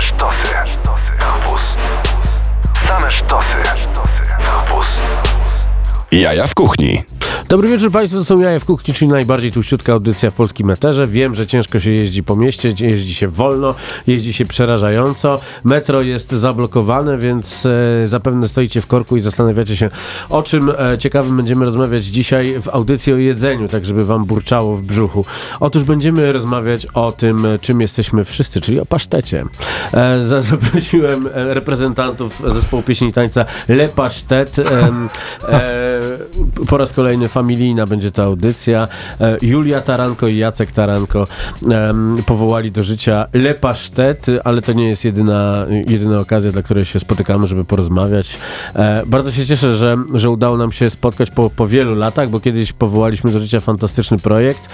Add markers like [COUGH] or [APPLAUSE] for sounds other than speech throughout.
Same sztosy. Campus. Same sztosy. Campus. Jaja w kuchni. Dobry wieczór Państwu, to są Jaja w Kuchni, czyli najbardziej tuściutka audycja w polskim meterze. Wiem, że ciężko się jeździ po mieście, jeździ się wolno, jeździ się przerażająco. Metro jest zablokowane, więc e, zapewne stoicie w korku i zastanawiacie się, o czym e, ciekawym będziemy rozmawiać dzisiaj w audycji o jedzeniu, tak żeby Wam burczało w brzuchu. Otóż będziemy rozmawiać o tym, e, czym jesteśmy wszyscy, czyli o pasztecie. E, za- [LAUGHS] zaprosiłem e, reprezentantów zespołu pieśni i tańca Le Pasztet. e, po raz kolejny familijna będzie ta audycja. E, Julia Taranko i Jacek Taranko powołali do życia Le Pasztet, ale to nie jest jedyna, jedyna okazja, dla której się spotykamy, żeby porozmawiać. E, bardzo się cieszę, że, że udało nam się spotkać po, po wielu latach, bo kiedyś powołaliśmy do życia fantastyczny projekt,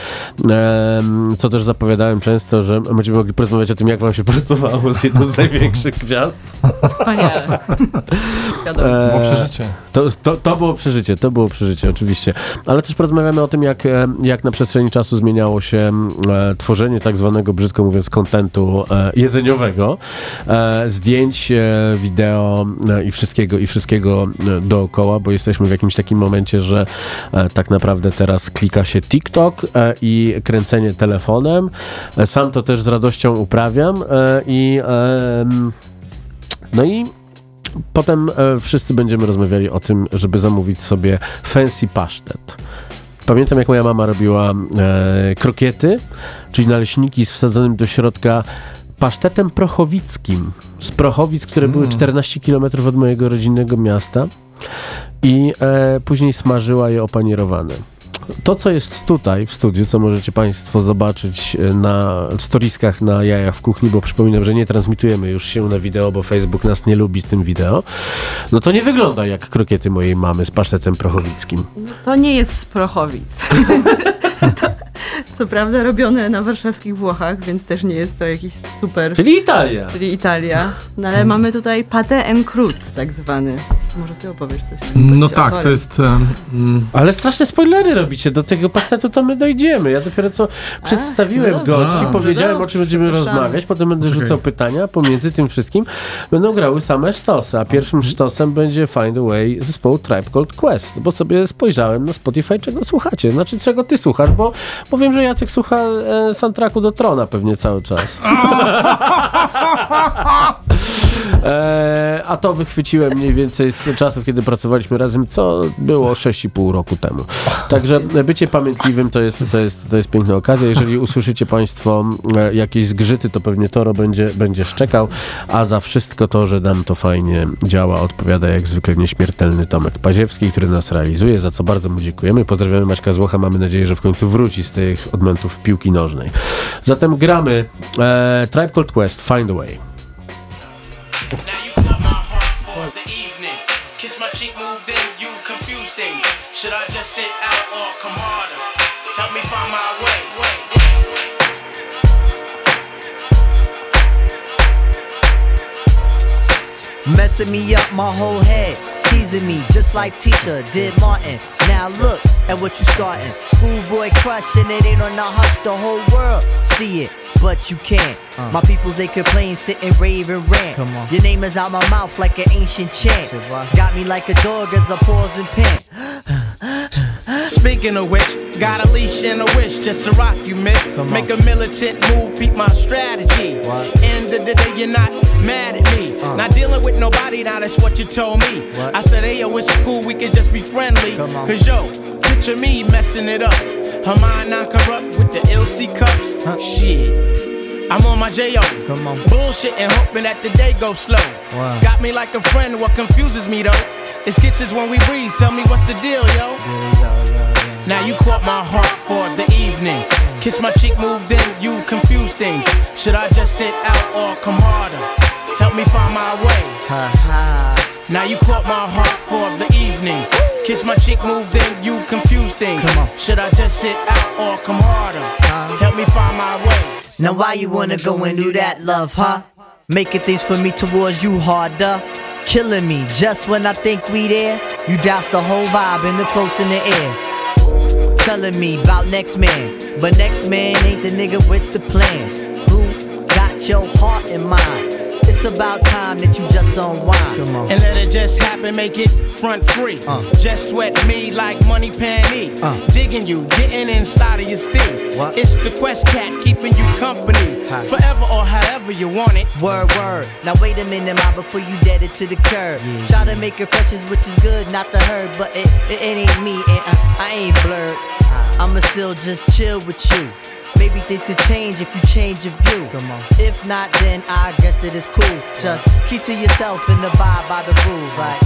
co też zapowiadałem często, że będziemy mogli porozmawiać o tym, jak wam się pracowało z jedną z największych gwiazd. Wspaniale. [LAUGHS] Wiadomo. E, Było przeżycie. To, to, to było przeżycie, to było przeżycie, oczywiście. Ale też porozmawiamy o tym, jak, e, jak na przestrzeni czasu zmieniało się e, tworzenie tak zwanego, brzydko mówiąc, kontentu e, jedzeniowego, e, zdjęć, e, wideo e, i wszystkiego, i wszystkiego dookoła, bo jesteśmy w jakimś takim momencie, że tak naprawdę teraz klika się TikTok i kręcenie telefonem. Sam to też z radością uprawiam i no i Potem e, wszyscy będziemy rozmawiali o tym, żeby zamówić sobie fancy pasztet. Pamiętam, jak moja mama robiła e, krokiety, czyli naleśniki z wsadzonym do środka pasztetem prochowickim. Z Prochowic, które były 14 km od mojego rodzinnego miasta. I e, później smażyła je opanierowane. To, co jest tutaj w studiu, co możecie Państwo zobaczyć e, na storiskach na jajach w kuchni, bo przypominam, że nie transmitujemy już się na wideo, bo Facebook nas nie lubi z tym wideo, no to nie wygląda jak krokiety mojej mamy z pasztetem prochowickim. To nie jest z Prochowic. [LAUGHS] to, co prawda robione na warszawskich Włochach, więc też nie jest to jakiś super... Czyli Italia. Czyli Italia. No ale mamy tutaj pâté en croûte tak zwany. Może ty opowiesz coś? No tak, to autorem. jest... em, mm, Ale straszne spoilery robicie. Do tego pasztetu to my dojdziemy. Ja dopiero co przedstawiłem no dobra. gości, A. powiedziałem o czym będziemy Zapraszamy. rozmawiać, potem będę Okej. rzucał pytania. Pomiędzy tym wszystkim będą grały same sztosy, a pierwszym sztosem będzie Find a Way zespołu Tribe Called Quest, bo sobie spojrzałem na Spotify, czego słuchacie. Znaczy, czego ty słuchasz, bo, bo wiem, że Jacek słucha e, soundtracku do Trona pewnie cały czas. [LAUGHS] E, a to wychwyciłem mniej więcej z czasów, kiedy pracowaliśmy razem, co było 6,5 roku temu. Także bycie pamiętliwym to jest, to jest, to jest piękna okazja. Jeżeli usłyszycie Państwo e, jakieś zgrzyty, to pewnie Toro będzie, będzie szczekał, a za wszystko to, że nam to fajnie działa, odpowiada jak zwykle nieśmiertelny Tomek Paziewski, który nas realizuje, za co bardzo mu dziękujemy. Pozdrawiamy Maćka Złocha, mamy nadzieję, że w końcu wróci z tych odmętów piłki nożnej. Zatem gramy e, Tribe Called Quest, Find a way. Messing me up my whole head, teasing me just like Tita did Martin. Now look at what you starting. Schoolboy crushing it ain't on the hush, the whole world see it, but you can't. Uh. My peoples they complain, sit and rave and rant. Your name is out my mouth like an ancient chant. Got me like a dog as I pause and pant. Speaking of which, got a leash and a wish just to rock you, miss. Make a militant move, peep my strategy. End of the day, you're not mad at me. Uh. Not dealing with nobody, now that's what you told me. I said, hey, yo, it's cool, we can just be friendly. Cause yo, picture me messing it up. Her mind not corrupt with the LC cups. Huh. Shit. I'm on my J.O. Come on. Bullshit and hoping that the day goes slow. Wow. Got me like a friend, what confuses me though? It's kisses when we breathe, tell me what's the deal, yo? Now you caught my heart for the evening. Kiss my cheek, moved in, you confuse things. Should I just sit out or come harder? Help me find my way. Ha ha. Now you caught my heart for the evening. Kiss my cheek, move, then you confuse things. Come on. Should I just sit out or come harder? Help me find my way. Now why you wanna go and do that, love, huh? Making things for me towards you harder. Killing me just when I think we there. You douse the whole vibe and the floats in the air. Telling me about next man, but next man ain't the nigga with the plans. Who got your heart in mind? About time that you just unwind. And let it just happen, make it front free. Uh. Just sweat me like money panty. Uh. Digging you, getting inside of your steel. What? It's the Quest Cat keeping you company. Hi. Forever or however you want it. Word, word. Now wait a minute, ma, before you dead it to the curb. Try to make your precious, which is good, not the herd, but it, it, it ain't me, and I, I ain't blurred. I'ma still just chill with you. Maybe things could change if you change your view. Come on. If not, then I guess it is cool. Just keep to yourself and abide by the rules. Like,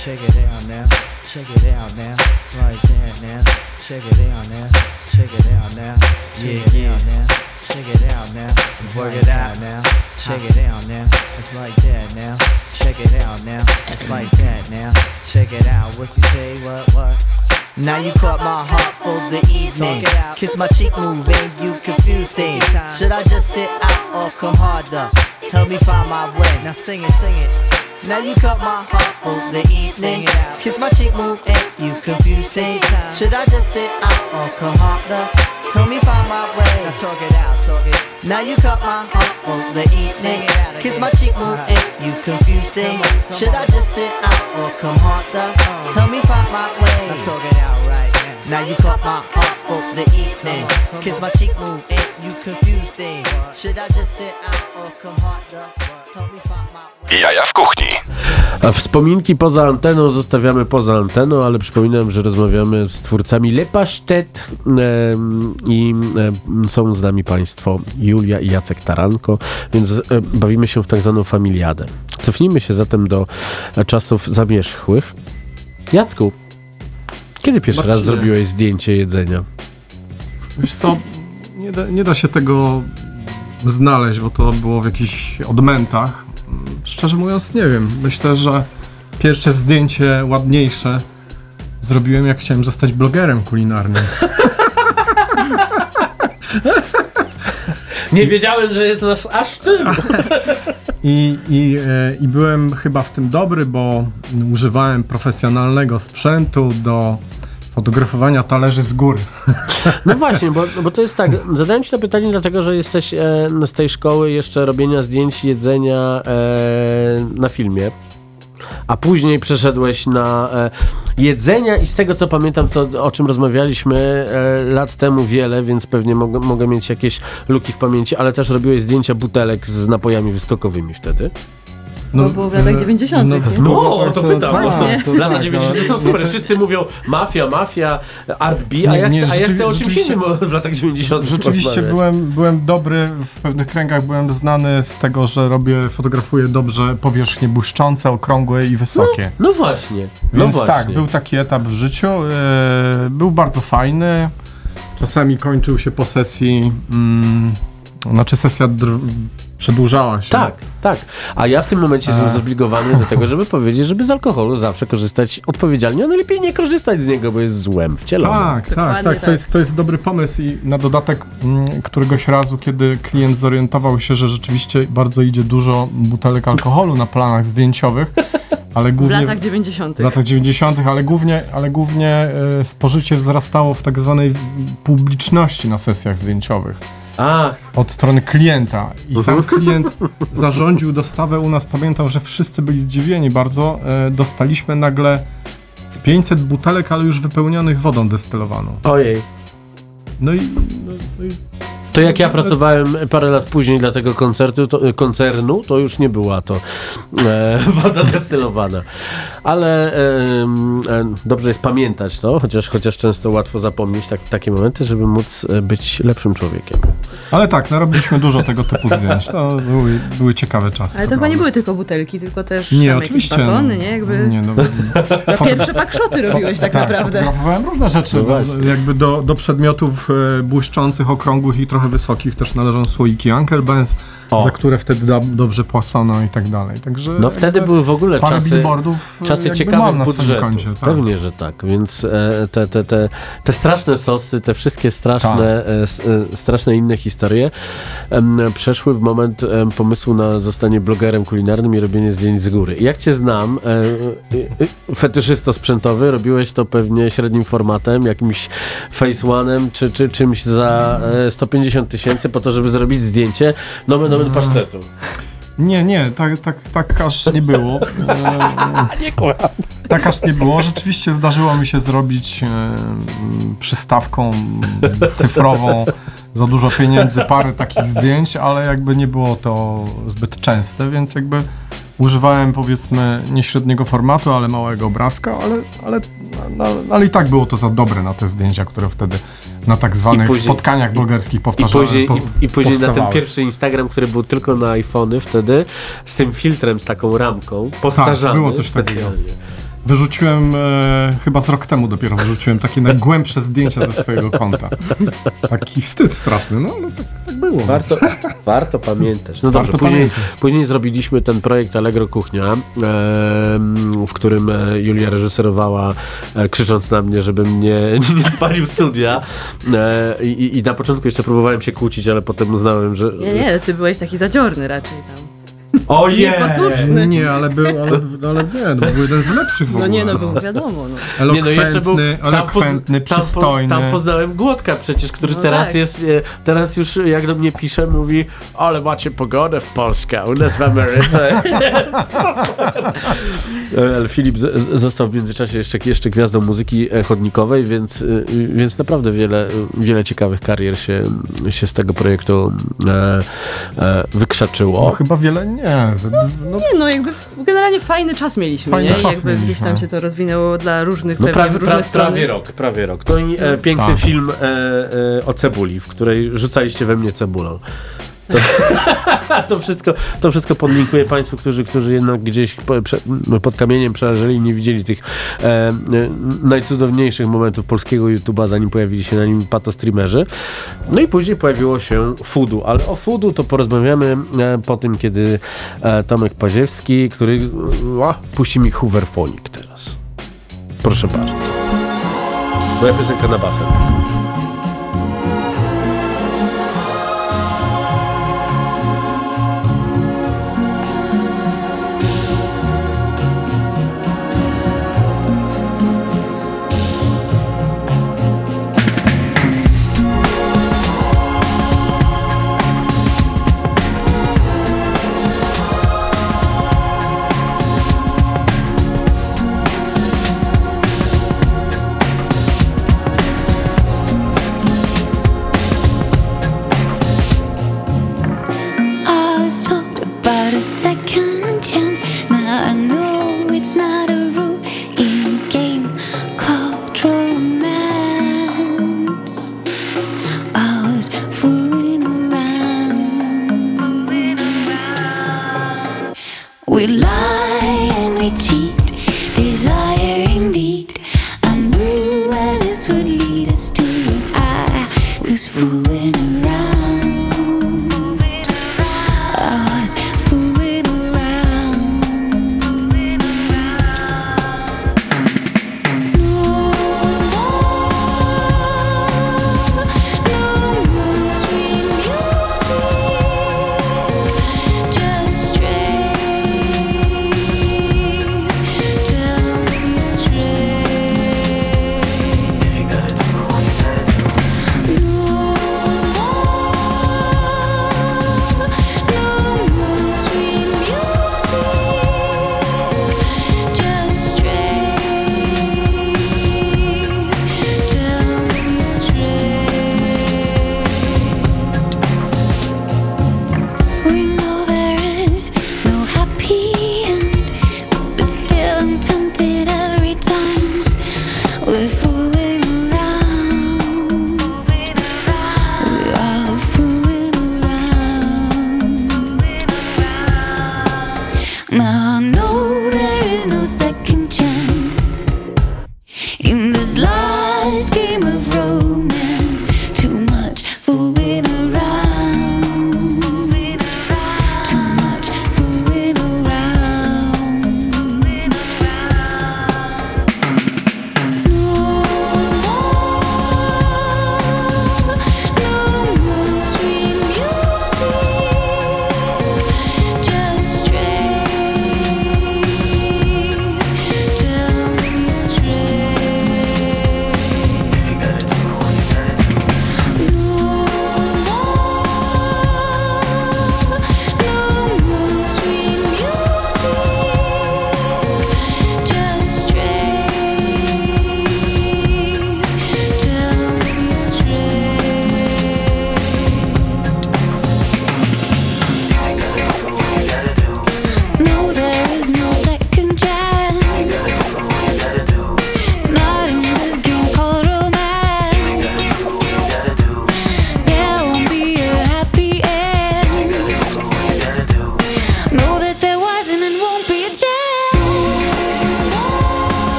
check it out now, check it out now, right there now, check it out now, check it out now, yeah, yeah, now, check it out now, work it out now, check it out now, it's like that now, check it out now, it's like that now, check it out, what you say, what, what? Now you caught my heart for the evening. Kiss my cheek move and you confuse things. Should I just sit out or come harder? Tell me find my way. Now sing it, sing it. Now you caught my heart for the evening. Kiss my cheek move and you confuse things. Should I just sit out or come harder? Tell me find my way. Now talk it out, talk it. Now you caught my heart for the evening. Kiss my cheek move and you confuse things. Should I just sit out or come harder? Tell me find my way. Now talk it out right now. you caught my heart for the evening. Kiss my cheek move and you confuse things. Should I just sit out or come harder? Tell me find my. Jaja w kuchni. A wspominki poza anteną zostawiamy poza anteną, ale przypominam, że rozmawiamy z twórcami Le Pasztet i są z nami Państwo Julia i Jacek Taranko, więc e, bawimy się w tak zwaną familiadę. Cofnijmy się zatem do e, czasów zamierzchłych. Jacku, kiedy pierwszy raz Marcinie. zrobiłeś zdjęcie jedzenia? Wiesz co, nie da, nie da się tego znaleźć, bo to było w jakichś odmętach. Szczerze mówiąc, nie wiem. Myślę, że pierwsze zdjęcie ładniejsze zrobiłem, jak chciałem zostać blogerem kulinarnym. [LAUGHS] Nie wiedziałem, że jest nas aż tylu. [LAUGHS] I, i, e, I byłem chyba w tym dobry, bo używałem profesjonalnego sprzętu do fotografowania talerzy z góry. [LAUGHS] No właśnie, bo, bo to jest tak, zadałem ci to pytanie dlatego, że jesteś e, z tej szkoły jeszcze robienia zdjęć jedzenia e, na filmie, a później przeszedłeś na e, jedzenia i z tego co pamiętam, co, o czym rozmawialiśmy e, lat temu wiele, więc pewnie mogę, mogę mieć jakieś luki w pamięci, ale też robiłeś zdjęcia butelek z napojami wyskokowymi wtedy. Bo było w latach 90., nie? No, to pytam. Właśnie. to Lata tak, 90 no. są super. Wszyscy mówią mafia, mafia, art B, a ja nie, chcę, a ja chcę o czymś innym w latach 90 Rzeczywiście byłem, byłem dobry, w pewnych kręgach byłem znany z tego, że robię, fotografuję dobrze powierzchnie błyszczące, okrągłe i wysokie. No właśnie. No Więc właśnie. tak, był taki etap w życiu. e, był bardzo fajny. Czasami kończył się po sesji. Mm, znaczy sesja dr- przedłużała się. Tak, tak. A ja w tym momencie jestem A. zobligowany do tego, żeby powiedzieć, żeby z alkoholu zawsze korzystać odpowiedzialnie, a najlepiej nie korzystać z niego, bo jest złem wcielonym. Tak, tak, tak. To, tak. jest, to jest dobry pomysł i na dodatek mm, któregoś razu, kiedy klient zorientował się, że rzeczywiście bardzo idzie dużo butelek alkoholu na planach zdjęciowych, [LAUGHS] ale W głównie latach 90. w latach 90., ale głównie, ale głównie e, spożycie wzrastało w tak zwanej publiczności na sesjach zdjęciowych. Ach, od strony klienta i sam klient zarządził dostawę u nas. Pamiętam, że wszyscy byli zdziwieni bardzo. E, dostaliśmy nagle z 500 butelek, ale już wypełnionych wodą destylowaną. ojej. No i, no, no i To jak ja pracowałem parę lat później dla tego koncertu, to, koncernu, to już nie była to e, [LAUGHS] woda destylowana. Ale e, e, dobrze jest pamiętać to, chociaż, chociaż często łatwo zapomnieć tak, takie momenty, żeby móc e, być lepszym człowiekiem. Ale tak, narobiliśmy dużo tego typu zdjęć. To były, były ciekawe czasy. Ale to chyba nie były tylko butelki, tylko też Nie, oczywiście. jakieś batony, nie? Jakby Nie, no, [LAUGHS] no, pierwsze pakszoty robiłeś tak, naprawdę. Fotografowałem różne rzeczy. No No właśnie. jakby do, do przedmiotów e, błyszczących, okrągłych i trochę wysokich też należą słoiki Uncle Benz, O. za które wtedy da, dobrze płacono i tak dalej. Także No wtedy jakby były w ogóle parę czasy... billboardów e, Czasy jakby ciekawych mam na swoim budżetów. koncie. Tak. Pewnie, że tak. Więc e, te, te, te, te straszne sosy, te wszystkie straszne, Tak. e, s, e, straszne inne historie em, przeszły w moment em, pomysłu na zostanie blogerem kulinarnym i robienie zdjęć z góry. Jak cię znam, e, e, e, fetyszysto sprzętowy, robiłeś to pewnie średnim formatem, jakimś face one'em czy, czy czymś za e, 150 50 tysięcy po to, żeby zrobić zdjęcie nomen omen pasztetu. Nie, nie, tak, tak, tak aż nie było. [LAUGHS] Nie kłam. Tak aż nie było. Rzeczywiście zdarzyło mi się zrobić e, przystawką cyfrową za dużo pieniędzy parę takich zdjęć, ale jakby nie było to zbyt częste, więc jakby używałem powiedzmy nie średniego formatu, ale małego obrazka, ale, ale, no, ale i tak było to za dobre na te zdjęcia, które wtedy na tak zwanych później- spotkaniach blogerskich I powtarzałem. później, po- i, I później na ten pierwszy Instagram, który był tylko na iPhony wtedy, z tym filtrem, z taką ramką, postarzanym Tak, było coś takiego. Wyrzuciłem, e, chyba z rok temu dopiero wyrzuciłem takie [LAUGHS] najgłębsze zdjęcia ze swojego konta. Taki wstyd straszny, no ale tak, tak było. Warto, warto pamiętać. No Warto dobrze, później, później zrobiliśmy ten projekt Allegro Kuchnia, em, w którym e, Julia reżyserowała, e, krzycząc na mnie, żebym nie, [LAUGHS] nie spalił studia. E, I, I na początku jeszcze próbowałem się kłócić, ale potem uznałem, że... Nie, nie, ty byłeś taki zadziorny raczej tam. Ojej! Nieposłuszny. Nie, ale był, ale, ale nie, no, był jeden z lepszych w No ogóle. nie, no był wiadomo, no. Elokwentny, Nie no, jeszcze był elokwentny, tam, przystojny. tam poznałem Głodka przecież, który No teraz tak. jest, e, teraz już jak do mnie pisze, mówi ale macie pogodę w Polsce, u nas w Ameryce. Super. [LAUGHS] E, Ale Filip z, z- został w międzyczasie jeszcze, jeszcze gwiazdą muzyki e, chodnikowej, więc, e, więc naprawdę wiele, wiele ciekawych karier się, się z tego projektu e, e, No wykrzaczyło. chyba wiele nie. No, Nie, no jakby w- generalnie fajny czas mieliśmy, Fajny nie? czas jakby gdzieś mieliśmy. tam się to rozwinęło dla różnych No pewnie prawie, w różne pra, strony. prawie rok, prawie rok. No i e, piękny Tak. film e, e, o cebuli, w której rzucaliście we mnie cebulą. To, [LAUGHS] to, wszystko, to wszystko podlinkuję Państwu, którzy, którzy jednak gdzieś prze, pod kamieniem przeleżeli i nie widzieli tych e, najcudowniejszych momentów polskiego YouTube'a, zanim pojawili się na nim patostreamerzy. No i później pojawiło się Fudu, ale o Fudu to porozmawiamy e, po tym, kiedy e, Tomek Paziewski, który a, puści mi Hooverfonik teraz. Proszę bardzo. Moja piosenka na basen.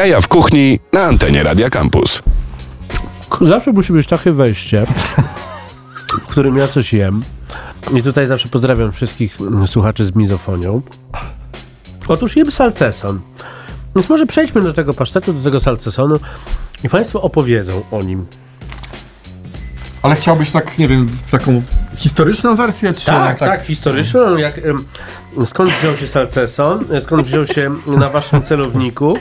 Jaja w kuchni na antenie Radia Campus. Zawsze musi być takie wejście, w którym ja coś jem. I tutaj zawsze pozdrawiam wszystkich słuchaczy z mizofonią. Otóż jem salceson. Więc może przejdźmy do tego pasztetu, do tego salcesonu i Państwo opowiedzą o nim. Ale chciałbyś tak, nie wiem, taką historyczną wersję, czy Tak, tak, historyczną. Jak, skąd wziął się salceson? Skąd wziął się na Waszym celowniku?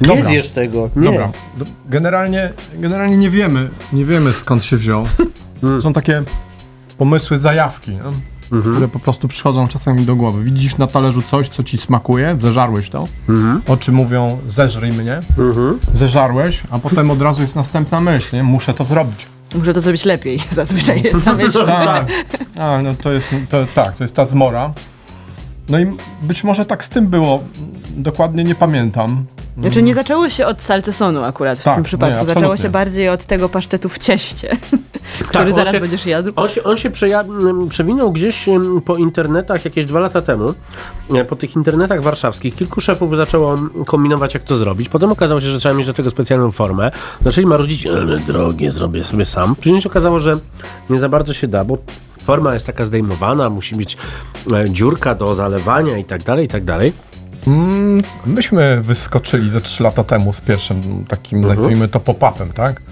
Nie Dobra. zjesz tego. Nie. Dobra. Do- Generalnie, generalnie nie wiemy, nie wiemy skąd się wziął. Mm. Są takie pomysły, zajawki, no, Mhm. które po prostu przychodzą czasami do głowy. Widzisz na talerzu coś, co ci smakuje, zeżarłeś to. Mhm. Oczy mówią, zeżryj mnie. Mhm. Zeżarłeś, a potem od razu jest następna myśl, nie? Muszę to zrobić. Muszę to zrobić lepiej. [LAUGHS] Zazwyczaj jest ta myśl. Tak, a, no to jest, to, tak, to jest ta zmora. No i być może tak z tym było, dokładnie nie pamiętam. Znaczy nie zaczęło się od salcesonu akurat w Tak, tym nie, przypadku. zaczęło absolutnie. się bardziej od tego pasztetu w cieście, [LAUGHS] który on zaraz się- będziesz jadł. On się, on się przeja- m, przewinął gdzieś em, po internetach jakieś dwa lata temu. E, Po tych internetach warszawskich kilku szefów zaczęło m, kombinować, jak to zrobić. Potem okazało się, że trzeba mieć do tego specjalną formę. Zaczęli marudzić, ale drogie, zrobię sobie sam. Później się okazało, że nie za bardzo się da, bo forma jest taka zdejmowana, musi być e, dziurka do zalewania i tak dalej, i tak dalej. Mm, myśmy wyskoczyli ze 3 lata temu z pierwszym takim, nazwijmy to pop-upem, tak?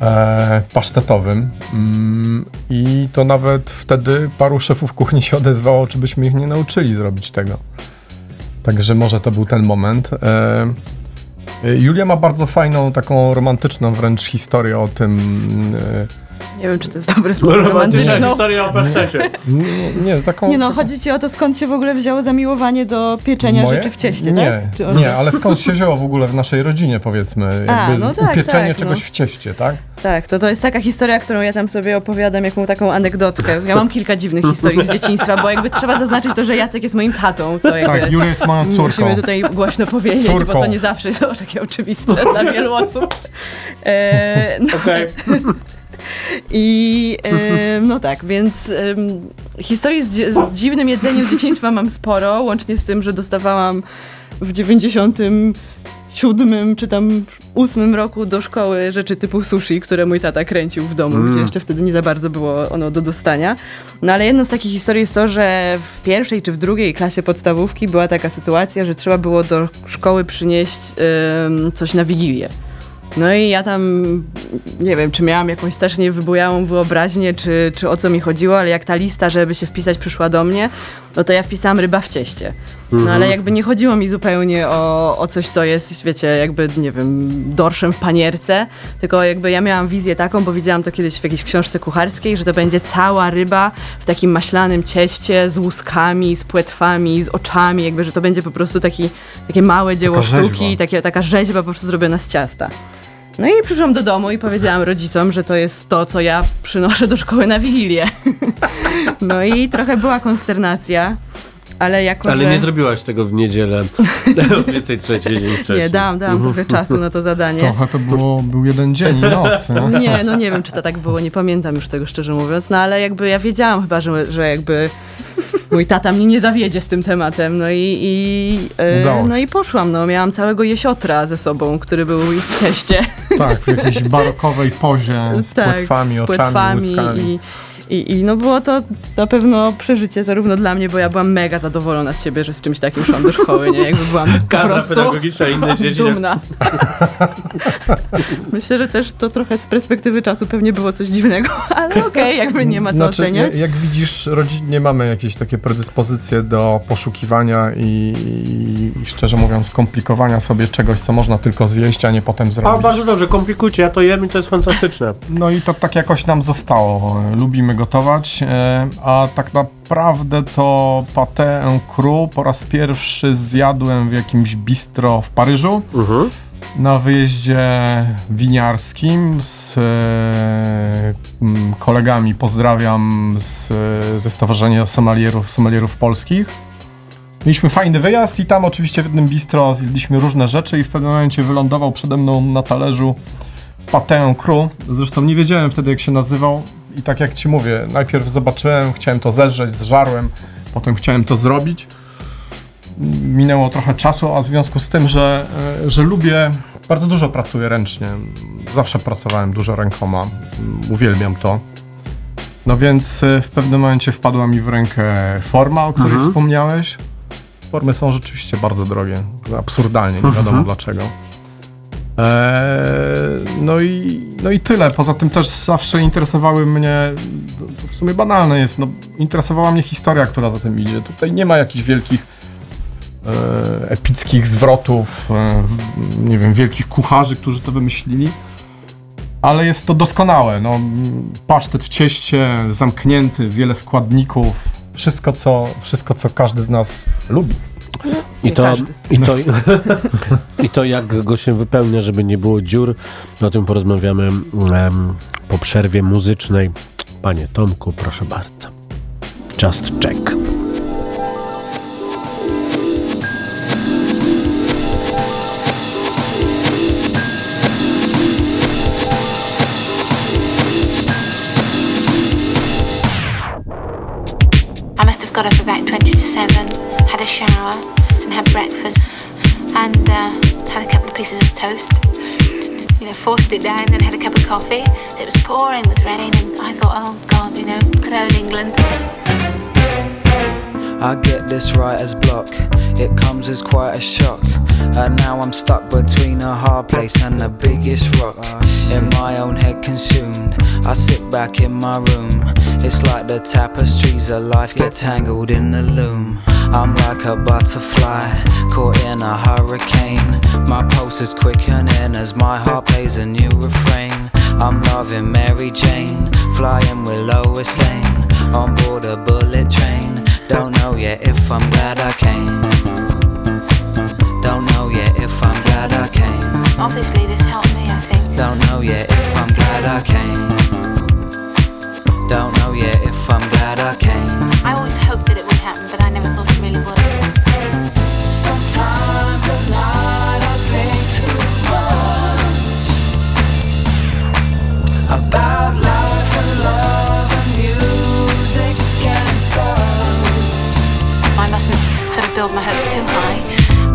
E, pasztetowym. Mm, I to nawet wtedy paru szefów kuchni się odezwało, czy byśmy ich nie nauczyli zrobić tego. Także może to był ten moment. E, Julia ma bardzo fajną, taką romantyczną wręcz historię o tym. e, Nie wiem, czy to jest dobre słowo romantyczną. historia o pasztecie. Nie, nie taką. Nie no, chodzi ci o to, skąd się w ogóle wzięło zamiłowanie do pieczenia Moje? rzeczy w cieście, nie, tak? Nie, ale skąd się wzięło w ogóle w naszej rodzinie, powiedzmy, A, jakby no tak, upieczenie tak, czegoś no. w cieście, tak? Tak, to, to jest taka historia, którą ja tam sobie opowiadam, jaką taką anegdotkę. Ja mam kilka dziwnych historii z dzieciństwa, bo jakby trzeba zaznaczyć to, że Jacek jest moim tatą, co jakby... Tak, Julia jest moją córką. Musimy tutaj głośno powiedzieć, Córką. bo to nie zawsze jest takie oczywiste [LAUGHS] dla wielu osób. E, no, Okej. [LAUGHS] I e, no tak, więc em, historii z, z dziwnym jedzeniem z dzieciństwa mam sporo, łącznie z tym, że dostawałam w 97 czy tam 8 roku do szkoły rzeczy typu sushi, które mój tata kręcił w domu, gdzie jeszcze wtedy nie za bardzo było ono do dostania. No ale jedną z takich historii jest to, że w pierwszej czy w drugiej klasie podstawówki była taka sytuacja, że trzeba było do szkoły przynieść coś na Wigilię. No i ja tam, nie wiem, czy miałam jakąś strasznie wybujałą wyobraźnię, czy, czy o co mi chodziło, ale jak ta lista, żeby się wpisać, przyszła do mnie, no to ja wpisałam ryba w cieście. No ale jakby nie chodziło mi zupełnie o, o coś, co jest, wiecie, jakby, nie wiem, dorszem w panierce, tylko jakby ja miałam wizję taką, bo widziałam to kiedyś w jakiejś książce kucharskiej, że to będzie cała ryba w takim maślanym cieście z łuskami, z płetwami, z oczami, jakby, że to będzie po prostu taki, takie małe dzieło Taka rzeźba. sztuki, takie, taka rzeźba po prostu zrobiona z ciasta. No i przyszłam do domu i powiedziałam rodzicom, że to jest to, co ja przynoszę do szkoły na Wigilię. [LAUGHS] No i trochę była konsternacja, ale jako, Ale że... nie zrobiłaś tego w niedzielę [LAUGHS] o 23 dzień wcześniej. Nie, dałam, dałam trochę czasu na to zadanie. Trochę to było, był jeden dzień i noc, nie? [LAUGHS] Nie, no nie wiem, czy to tak było, nie pamiętam już tego szczerze mówiąc, no ale jakby ja wiedziałam chyba, że, że jakby mój tata mnie nie zawiedzie z tym tematem, no i, i, się. no i poszłam, no miałam całego jesiotra ze sobą, który był w cieście. Tak, w jakiejś barokowej pozie z płetwami, z oczami, płetwami łyskami. i, i, I no było to na pewno przeżycie zarówno dla mnie, bo ja byłam mega zadowolona z siebie, że z czymś takim szłam do szkoły, nie? Jakby byłam po Kadra prostu pedagogiczna inne [LAUGHS] dumna. Myślę, że też to trochę z perspektywy czasu pewnie było coś dziwnego, [LAUGHS] ale okej, jakby nie ma co Znaczy, oceniać. jak, jak widzisz, rodzinnie mamy jakieś takie predyspozycje do poszukiwania i, i szczerze mówiąc komplikowania sobie czegoś, co można tylko zjeść, a nie potem zrobić. bardzo dobrze, komplikujcie, ja to jem i to jest fantastyczne. No i to tak jakoś nam zostało. Lubimy gotować, e, a tak naprawdę to pâté en cru po raz pierwszy zjadłem w jakimś bistro w Paryżu Mhm. na wyjeździe winiarskim z e, kolegami. Pozdrawiam z, ze Stowarzyszenia Sommelierów, Sommelierów Polskich. Mieliśmy fajny wyjazd i tam oczywiście w jednym bistro zjedliśmy różne rzeczy i w pewnym momencie wylądował przede mną na talerzu pâté en cru. Zresztą nie wiedziałem wtedy jak się nazywał i tak jak ci mówię, najpierw zobaczyłem, chciałem to zeżreć, zżarłem, potem chciałem to zrobić. minęło trochę czasu, a w związku z tym, że, e, że lubię, bardzo dużo pracuję ręcznie. Zawsze pracowałem dużo rękoma. Uwielbiam to. No więc e, w pewnym momencie wpadła mi w rękę forma, o której wspomniałeś. Formy są rzeczywiście bardzo drogie. Absurdalnie, nie wiadomo dlaczego. Eee, no, i, no i tyle. Poza tym też zawsze interesowały mnie, w sumie banalne jest, no, interesowała mnie historia, która za tym idzie. Tutaj nie ma jakichś wielkich e, epickich zwrotów, e, w- nie wiem, wielkich kucharzy, którzy to wymyślili. Ale jest to doskonałe. No, pasztet w cieście, zamknięty, wiele składników. Wszystko co, wszystko, co każdy z nas lubi. I to, każdy. i, to, [LAUGHS] I to, jak go się wypełnia, żeby nie było dziur, o tym porozmawiamy em, po przerwie muzycznej. Panie Tomku, proszę bardzo. Just check. I must have got up about 20 to 7, had a shower and had breakfast and uh, had a couple of pieces of toast. You know, forced it down and had a cup of coffee. So it was pouring with rain and I thought, oh God, you know, good old England. I get this writer's block, it comes as quite a shock. And now I'm stuck between a hard place and the biggest rock. In my own head consumed, I sit back in my room. It's like the tapestries of life get tangled in the loom. I'm like a butterfly, caught in a hurricane. My pulse is quickening as my heart plays a new refrain. I'm loving Mary Jane, flying with Lois Lane. On board a bullet train, don't know yet if I'm glad I came. Don't know yet if I'm glad I came. Obviously, this helped me, I think. Don't know yet if I'm glad I came. Don't know yet if I'm glad I came. I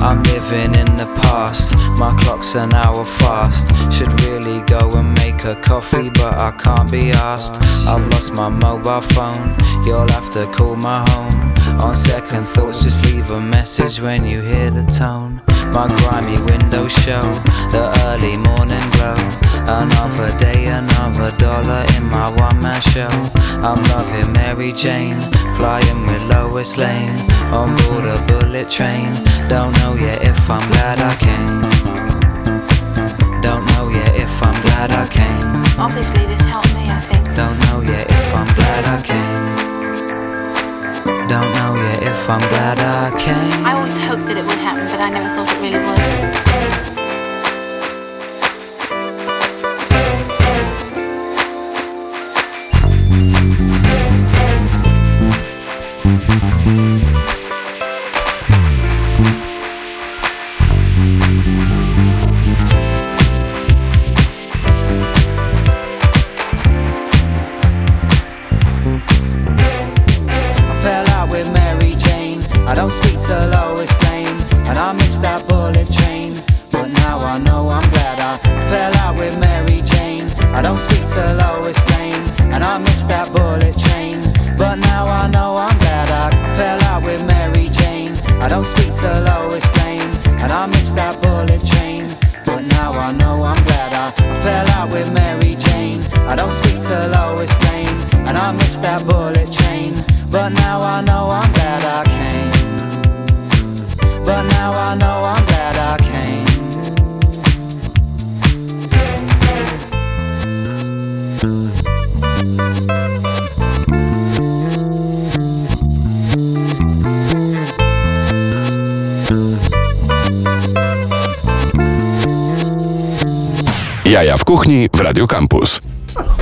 I'm living in the past, my clock's an hour fast. Should really go and make a coffee, but I can't be asked. I've lost my mobile phone, you'll have to call my home. On second thoughts, just leave a message when you hear the tone. My grimy windows show the early morning glow. Another day, another dollar in my one man show. I'm loving Mary Jane, flying with Lois Lane. On board a bullet train, don't know yet if I'm glad I came. Don't know yet if I'm glad I came. Obviously, this helped me, I think. Don't know yet if I'm glad I came. Don't know yet if I'm glad I came. I always hoped that it would happen, but I never thought it really would.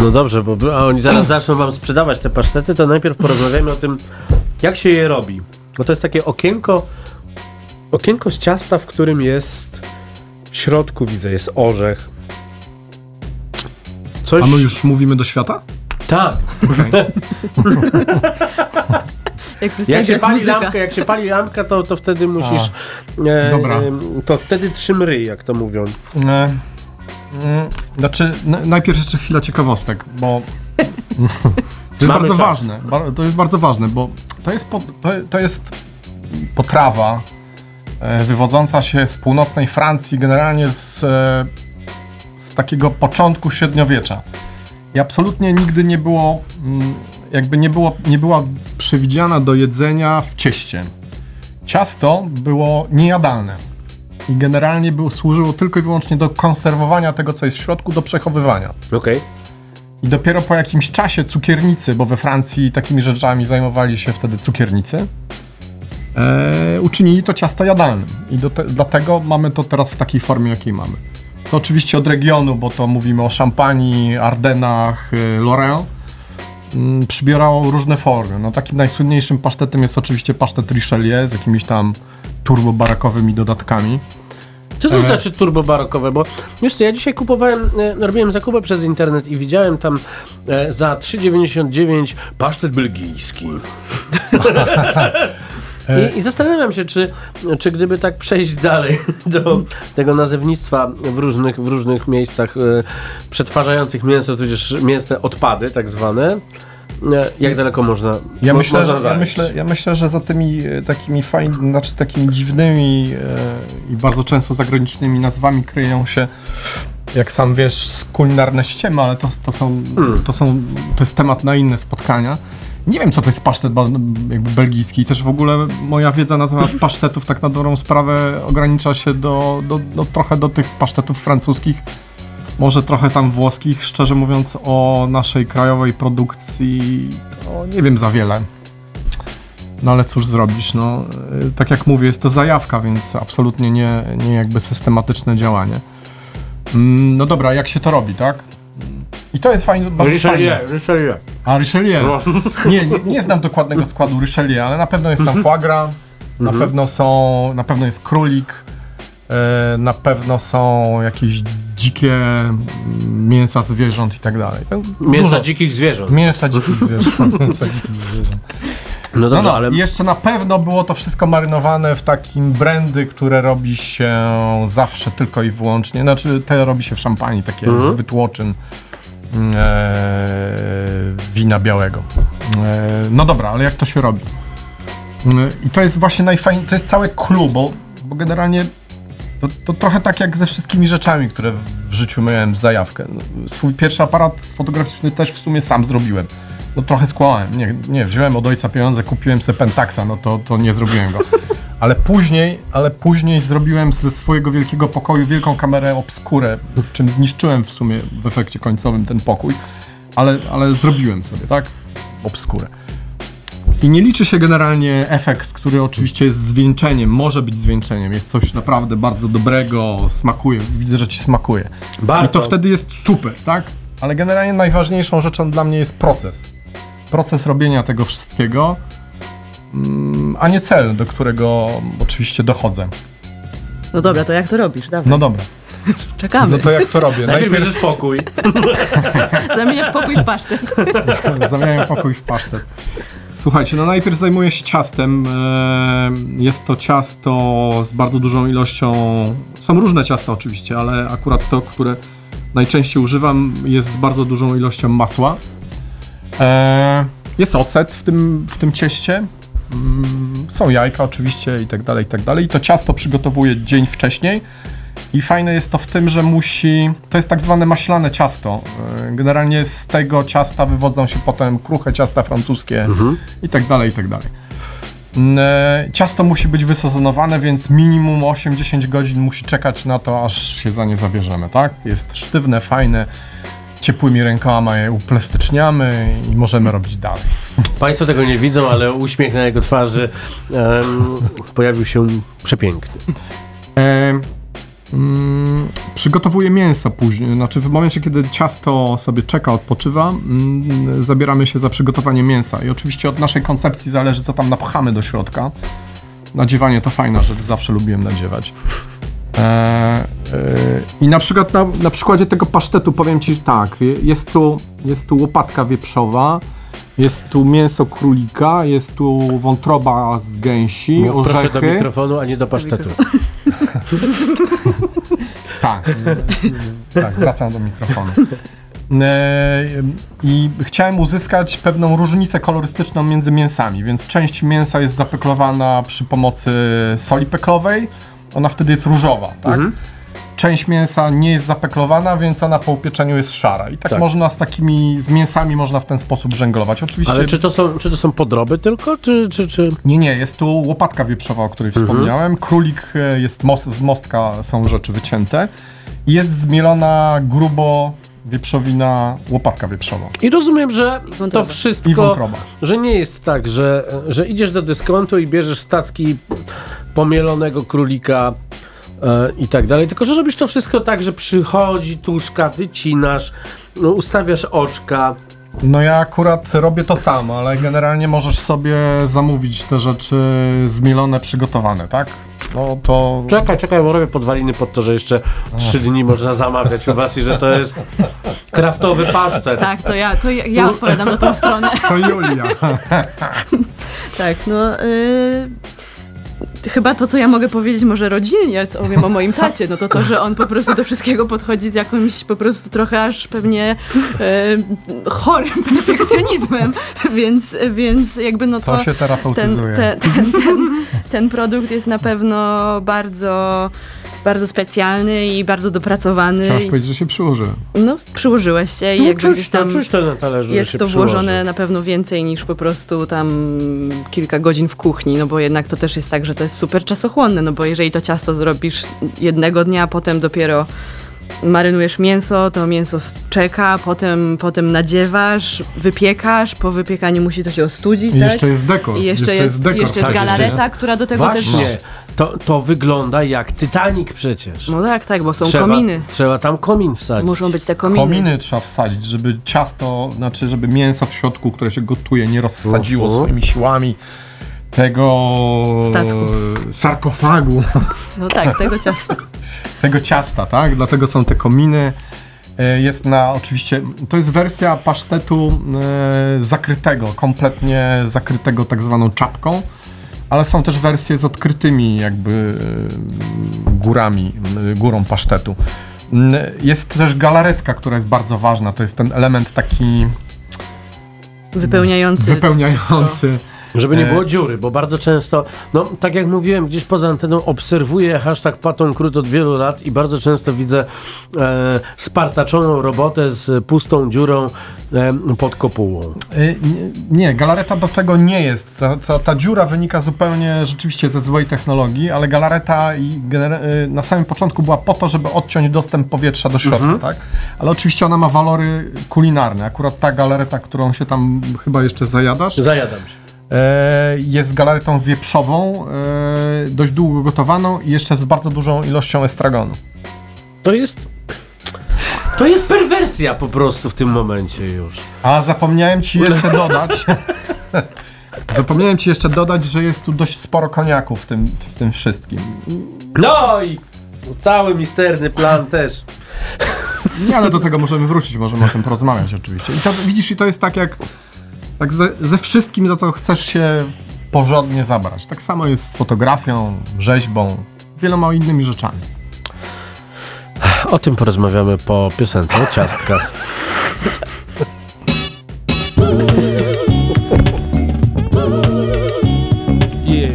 No dobrze, bo a oni zaraz [CLEARS THROAT] zaczną wam sprzedawać te pasztety, to najpierw porozmawiamy o tym, jak się je robi. Bo to jest takie okienko, okienko z ciasta, w którym jest w środku, widzę, jest orzech. Coś... A my już mówimy do świata? Tak. [LAUGHS] Jak, Jak się pali muzyka. lampka, jak się pali lampka, to, to wtedy musisz. E, dobra. e, To wtedy trzym ryj, jak to mówią. E, Znaczy, n- najpierw jeszcze chwila ciekawostek, bo to jest bardzo czas. ważne. To jest bardzo ważne, bo to jest, po, to, to jest potrawa e, wywodząca się z północnej Francji, generalnie z, e, z takiego początku średniowiecza. I absolutnie nigdy nie było, mm, jakby nie, było, nie była przewidziana do jedzenia w cieście. Ciasto było niejadalne i generalnie było, służyło tylko i wyłącznie do konserwowania tego, co jest w środku, do przechowywania. Okej. I dopiero po jakimś czasie cukiernicy, bo we Francji takimi rzeczami zajmowali się wtedy cukiernicy, e, uczynili to ciasto jadalnym. I te, dlatego mamy to teraz w takiej formie, jakiej mamy. To oczywiście od regionu, bo to mówimy o Szampanii, Ardenach, y, Lorraine, przybierało różne formy. No, takim najsłynniejszym pasztetem jest oczywiście pasztet Richelieu z jakimiś tam turbobarakowymi dodatkami. Co to E. znaczy turbo barokowe? Bo wiesz co, ja dzisiaj kupowałem, e, robiłem zakupy przez internet i widziałem tam e, za 3,99 pasztet belgijski. [LAUGHS] I, I zastanawiam się, czy, czy gdyby tak przejść dalej [LAUGHS] do tego nazewnictwa w różnych, w różnych miejscach e, przetwarzających mięso, tudzież mięsne odpady tak zwane, e, jak daleko można, Ja mo- myślę, można że, ja, myślę, ja myślę, że za tymi e, takimi fajnymi, znaczy takimi dziwnymi e, i bardzo często zagranicznymi nazwami kryją się, jak sam wiesz, kulinarne ściemy, ale to, to, są, to są, to jest temat na inne spotkania. Nie wiem, co to jest pasztet jakby belgijski. Też w ogóle moja wiedza na temat [LAUGHS] pasztetów tak na dobrą sprawę ogranicza się do, do, do trochę do tych pasztetów francuskich, może trochę tam włoskich. Szczerze mówiąc, o naszej krajowej produkcji to nie wiem za wiele. No ale cóż zrobisz, no y, tak jak mówię, jest to zajawka, więc absolutnie nie, nie jakby systematyczne działanie. Mm, No dobra, jak się to robi, tak? I to jest fajne, bardzo Richelieu, fajne. Richelieu. A Richelieu. Nie, nie, nie znam dokładnego składu Richelieu, ale na pewno jest tam foie gras, na pewno są, na pewno jest królik, e, na pewno są jakieś dzikie mięsa zwierząt i tak dalej. Tam Mięsa dużo- dzikich zwierząt. Mięsa dzikich zwierząt. [LAUGHS] Mięsa dzikich zwierząt. No No, dobrze, no, ale... i jeszcze na pewno było to wszystko marynowane w takim brandy, które robi się zawsze tylko i wyłącznie, znaczy te robi się w szampanii, takie Mhm. z wytłoczyn wina białego. E, no dobra, ale jak to się robi? E, I to jest właśnie najfajniejsze, to jest całe clue, bo, bo generalnie to, to trochę tak jak ze wszystkimi rzeczami, które w- w życiu miałem zajawkę. No, Swój pierwszy aparat fotograficzny też w sumie sam zrobiłem. No trochę skłamałem. Nie, nie wziąłem od ojca pieniądze, kupiłem sobie Pentaxa, no to, to nie zrobiłem go. Ale później, ale później zrobiłem ze swojego wielkiego pokoju wielką kamerę obskurę, czym zniszczyłem w sumie w efekcie końcowym ten pokój. Ale, ale zrobiłem sobie, tak? Obskurę. I nie liczy się generalnie efekt, który oczywiście jest zwieńczeniem, może być zwieńczeniem. Jest coś naprawdę bardzo dobrego, smakuje, widzę, że ci smakuje. Bardzo. I to wtedy jest super, tak? Ale generalnie najważniejszą rzeczą dla mnie jest proces. Proces robienia tego wszystkiego, a nie cel, do którego oczywiście dochodzę. No dobra, to jak to robisz? Dawaj, No dobra, [LAUGHS] czekamy. no to jak to robię? [LAUGHS] Najpierw Najpierw bierzesz pokój. [LAUGHS] Zamieniasz pokój w pasztet. zamieniam pokój w pasztet. Słuchajcie, no najpierw zajmuję się ciastem. E, Jest to ciasto z bardzo dużą ilością. Są różne ciasta oczywiście, ale akurat to, które najczęściej używam, jest z bardzo dużą ilością masła. E, Jest ocet w tym, w tym cieście. Mm, Są jajka oczywiście i tak dalej, i tak dalej. I to ciasto przygotowuję dzień wcześniej. I fajne jest to w tym, że musi. To jest tak zwane maślane ciasto. E, Generalnie z tego ciasta wywodzą się potem kruche ciasta francuskie i tak dalej, i tak dalej. Mm, e, Ciasto musi być wysezonowane, więc minimum 8-10 godzin musi czekać na to, aż się za nie zabierzemy, tak? Jest sztywne, fajne, ciepłymi rękoma je uplastyczniamy i możemy robić dalej. Państwo tego nie widzą, ale uśmiech na jego twarzy em, pojawił się przepiękny. E, mm, przygotowuję mięso później, znaczy w momencie, kiedy ciasto sobie czeka, odpoczywa, mm, zabieramy się za przygotowanie mięsa. I oczywiście od naszej koncepcji zależy, co tam napchamy do środka. Nadziewanie to fajna rzecz, zawsze lubiłem nadziewać. E, e, I na przykład na, na przykładzie tego pasztetu powiem Ci, że tak, jest tu, jest tu łopatka wieprzowa, Jest tu mięso królika, jest tu wątroba z gęsi, Mów proszę do orzechy. mikrofonu, a nie do pasztetu. [LAUGHS] Tak, tak, wracam do mikrofonu. E, I chciałem uzyskać pewną różnicę kolorystyczną między mięsami, więc część mięsa jest zapeklowana przy pomocy soli peklowej, ona wtedy jest różowa, tak? Mhm. Część mięsa nie jest zapeklowana, więc ona po upieczeniu jest szara. I tak, Tak. można z takimi, z mięsami można w ten sposób żenglować. Oczywiście Ale czy to są, czy to są podroby tylko, czy, czy, czy... nie, nie, jest tu łopatka wieprzowa, o której Mhm. wspomniałem. Królik e, jest most, z mostka są rzeczy wycięte. I Jest zmielona grubo wieprzowina, łopatka wieprzowa. I rozumiem, że to wątroba. I wszystko, wątroba. że nie jest tak, że, że idziesz do dyskontu i bierzesz stacki pomielonego królika e, i tak dalej, tylko że robisz to wszystko tak, że przychodzi tuszka, wycinasz, no, ustawiasz oczka, No ja akurat robię to samo, ale generalnie możesz sobie zamówić te rzeczy zmielone, przygotowane, tak? No to... Czekaj, czekaj, bo robię podwaliny pod to, że jeszcze trzy dni można zamawiać u was i że to jest kraftowy pasztet. Tak, to ja, to ja, ja odpowiadam na tą stronę. To Julia. Tak, no. Y... Chyba to, co ja mogę powiedzieć może rodzinnie, co powiem o moim tacie, no to to, że on po prostu do wszystkiego podchodzi z jakimś po prostu trochę aż pewnie e, chorym perfekcjonizmem, więc, więc jakby no to, To się terapeutyzuje. ten, ten, ten, ten produkt jest na pewno bardzo, bardzo specjalny i bardzo dopracowany. Chciałeś powiedzieć, że się przyłoży. No, przyłożyłeś się i No, jakby czuć tam czuć to na talerzu, że jest się to przyłoży. włożone na pewno więcej niż po prostu tam kilka godzin w kuchni, no bo jednak to też jest tak, że to jest super czasochłonne, no bo jeżeli to ciasto zrobisz jednego dnia, a potem dopiero marynujesz mięso, to mięso czeka, potem, potem nadziewasz, wypiekasz, po wypiekaniu musi to się ostudzić, I tak? jeszcze jest dekor. I jeszcze, jest, dekor. jeszcze jest tak, jeszcze galareta, jest- która do tego też... To, to wygląda jak Titanic przecież. No tak, tak, bo są trzeba, kominy. Trzeba tam komin wsadzić. Muszą być te kominy. Kominy trzeba wsadzić, żeby ciasto, znaczy żeby mięso w środku, które się gotuje, nie rozsadziło Mhm. swoimi siłami tego Statku. sarkofagu, No tak, tego ciasta. [LAUGHS] tego ciasta, tak? Dlatego są te kominy. E, Jest na oczywiście, to jest wersja pasztetu e, zakrytego, kompletnie zakrytego tak zwaną czapką, ale są też wersje z odkrytymi jakby e, górami, górą pasztetu. Jest też galaretka, która jest bardzo ważna, to jest ten element taki Wypełniający. wypełniający. Żeby nie E, było dziury, bo bardzo często, no tak jak mówiłem, gdzieś poza anteną obserwuję hashtag Patton Krót od wielu lat i bardzo często widzę e, spartaczoną robotę z pustą dziurą e, pod kopułą. Y, Nie, galareta do tego nie jest. Ta, ta, ta dziura wynika zupełnie rzeczywiście ze złej technologii, ale galareta y, na samym początku była po to, żeby odciąć dostęp powietrza do środka, tak? Ale oczywiście ona ma walory kulinarne. Akurat ta galareta, którą się tam chyba jeszcze zajadasz, Zajadam się. E, jest galaretą wieprzową, e, dość długo gotowaną i jeszcze z bardzo dużą ilością estragonu. To jest... To jest perwersja po prostu w tym momencie już. A zapomniałem ci jeszcze dodać. [LAUGHS] zapomniałem ci jeszcze dodać, że jest tu dość sporo koniaku w tym, w tym wszystkim. No i cały misterny plan też. Nie, ale do tego możemy wrócić, możemy o tym porozmawiać oczywiście. I to, widzisz, i to jest tak jak tak ze, ze wszystkim, za co chcesz się porządnie zabrać. Tak samo jest z fotografią, rzeźbą, wieloma innymi rzeczami. O tym porozmawiamy po piosence o ciastkach. Yeah.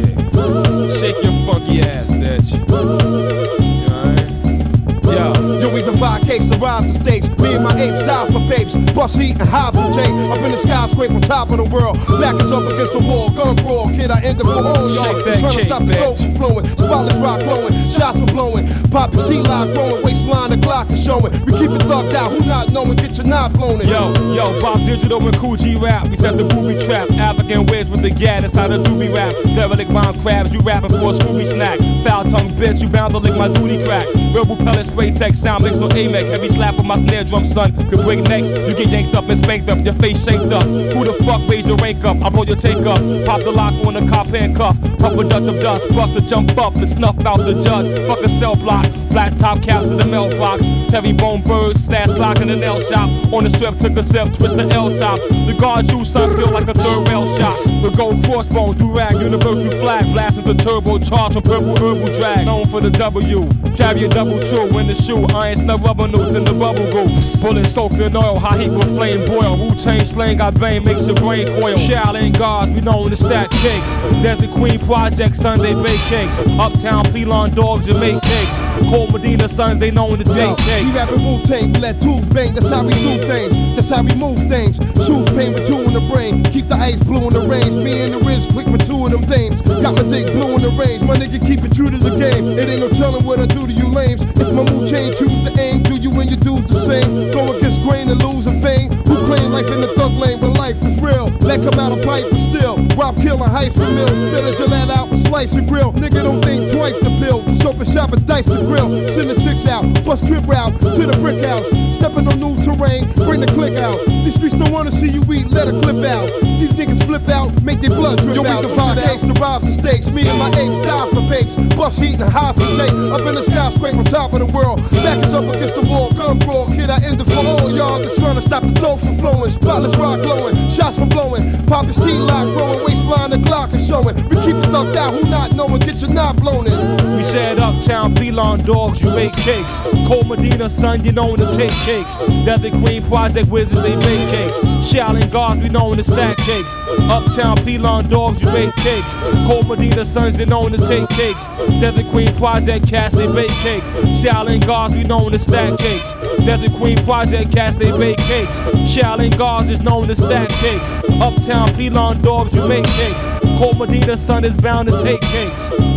Shake your funky ass, bitch. You alright? Yo. Yo, we divide cakes to rise the stakes. Me and my die for Bust heat and hide from Jake. Up in the skyscraper, top of the world. Back is up against the wall. Gun brawl, kid, I end it for all y'all. That Trying to stop the dope from flowing. Spotless rock glowing. Shots are blowing. Pop sea line growing. Waistline, the Glock is showing. We keep it thugged out. Who not knowing? Get your knob blown in. Yo, yo, Bob Digital and Cool G rap. We set the booby trap. African ways with the gat, that's how the doobie rap. Derelict round crabs, you rapping for a Scooby snack. Foul tongue bitch, you bound to lick my booty crack. Rebel pellet spray tech sound makes no AMEC. Heavy slap on my snare drum, son. Could break necks. You get yanked up and spanked up, your face shaked up. Who the fuck raise your rank up? I roll your take up. Pop the lock on the cop handcuff. Puff a Dutch of dust. Bust the jump up and snuff out the judge. Fuck a cell block. Black top caps in the mailbox. Terry bone birds, stash clock in the nail shop. On the strip, took a sip, twist the L top. The guard you son feel like a third rail shot. The gold crossbone, do rag, universal flag, blasted the turbo charge on purple herbal drag. Known for the W, carry a double two in the shoe. Iron snub rubber notes in the bubble goose. Bullet soaked in oil, high heat with flame boil. Wu Tang slang, got bang, makes your brain coil. Shaolin guards, we known to stack cakes. Desert Queen Project, Sunday bake cakes. Uptown Pelon dogs, and make cakes. Cold Medina sons, they known to take we cakes. rapping Wu Tang, let tools bang. That's how we do things. That's how we move things. Shoes pain with two in the brain. Keep the ice blue in the range. Me and the wrist quick with two of them dames. Got my dick blue in the range. My nigga keep it true to the game. It ain't no telling what I do to you lames. If my mood change, choose to aim. Do you your the same? Go against grain and lose a fame. Who claim life in the thug lane, but life is real. Let come out a pipe but still. Rob killing heights and mills. Spill a Gillette out and slice and grill. Nigga don't think twice to pill. Just and shop and dice the grill. Send the chicks out. Bust trip route to the brick house. Stepping on new terrain. Bring the click out. These streets don't wanna see you eat. Let a clip out. These niggas flip out. Make their blood drip Yo, out. Yo, we divide the eggs, to rise the stakes. Me and my apes die for bakes. Bust heat and high for take. Up in the skyscraper on top of the world. Back us up against the wall. Gun brawl. Kid, I end it for all y'all. Just trying to stop the dope from flowing. Spotless rock glowing. Shots from blowing. Poppin' sheet lock growing. Waistline the Glock is showing. We keep it thumped out. Who not knowing? Get your knob blown. Said uptown Pelon dogs, you make cakes. Cold Medina son, you known to take cakes. Desert Queen Project wizards, they make cakes. Shaolin guards, we known to stack cakes. Uptown Pelon dogs, you make cakes. Cold Medina sons, they known to take cakes. Desert Queen Project cast, they bake cakes. Shaolin guards, we known to stack cakes. Desert Queen Project cast, they bake cakes. Shaolin guards is known to stack cakes. Uptown Pelon dogs, you make cakes. Cold Medina son is bound to take cakes.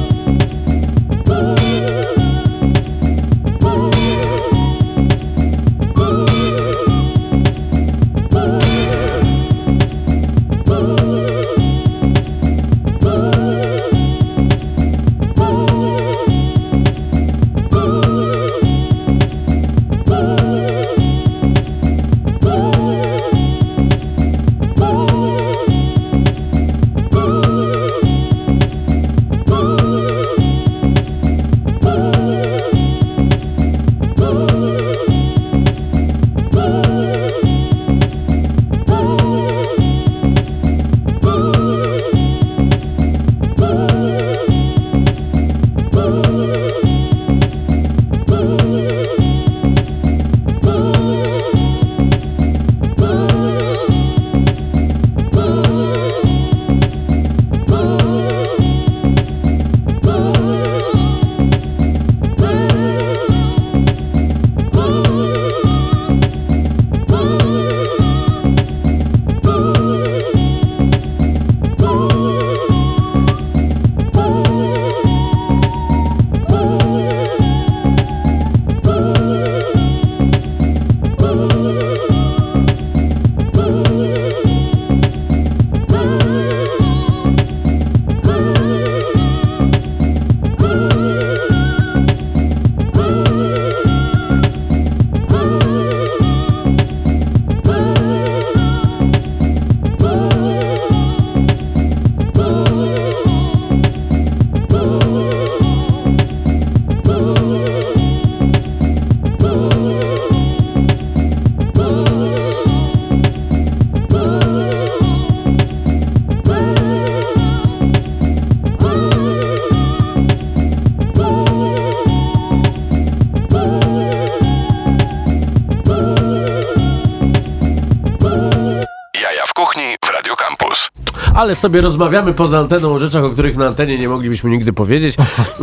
Ale sobie rozmawiamy poza anteną o rzeczach, o których na antenie nie moglibyśmy nigdy powiedzieć.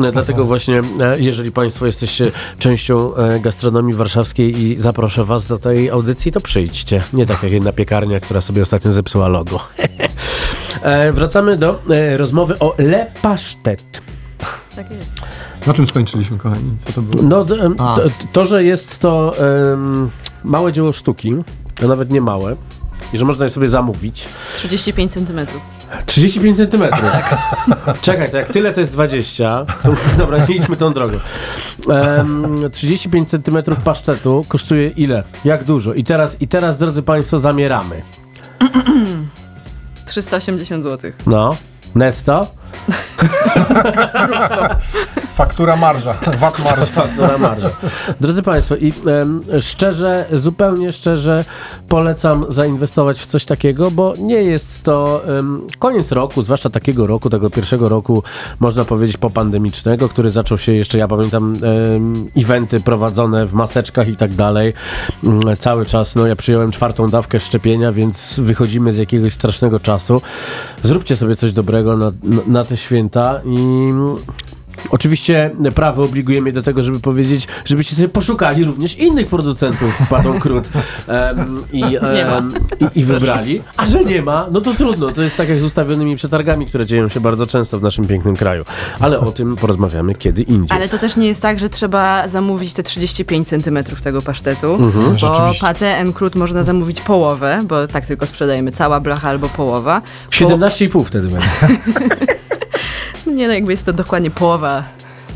E, Dlatego właśnie, e, jeżeli Państwo jesteście częścią e, gastronomii warszawskiej i zaproszę Was do tej audycji, to przyjdźcie. Nie tak jak jedna piekarnia, która sobie ostatnio zepsuła logo. [LAUGHS] Wracamy do rozmowy o Le Pasztet. Tak jest. Na czym skończyliśmy, kochani? Co to było? No, to, to, że jest to em, małe dzieło sztuki, to nawet nie małe, i że można je sobie zamówić. 35 centymetrów. 35 centymetrów. Czekaj, to jak tyle to jest 20, to dobra, nie idźmy tą drogą. Em, 35 centymetrów pasztetu kosztuje ile? Jak dużo? I teraz, I teraz, drodzy Państwo, zamieramy. 380 zł. No, netto. [LAUGHS] Faktura marża, VAT marża. Faktura marża. Drodzy Państwo, i em, szczerze, zupełnie szczerze polecam zainwestować w coś takiego, bo nie jest to em, koniec roku, zwłaszcza takiego roku, tego pierwszego roku, można powiedzieć popandemicznego, który zaczął się jeszcze, ja pamiętam, em, eventy prowadzone w maseczkach i tak dalej. Mm, Cały czas, no ja przyjąłem czwartą dawkę szczepienia, więc wychodzimy z jakiegoś strasznego czasu. Zróbcie sobie coś dobrego na, na, na te święta i Oczywiście prawo obliguje mnie do tego, żeby powiedzieć, żebyście sobie poszukali również innych producentów Patton Krót em, i, [LAUGHS] em, i, i wybrali. A że nie ma, no to trudno. To jest tak jak z ustawionymi przetargami, które dzieją się bardzo często w naszym pięknym kraju. Ale o tym porozmawiamy kiedy indziej. Ale to też nie jest tak, że trzeba zamówić te 35 cm tego pasztetu, Mhm. bo patę en croûte można zamówić połowę, bo tak tylko sprzedajemy, cała blacha albo połowa. Po- 17,5 wtedy będzie. [LAUGHS] [LAUGHS] Nie no, jakby jest to dokładnie połowa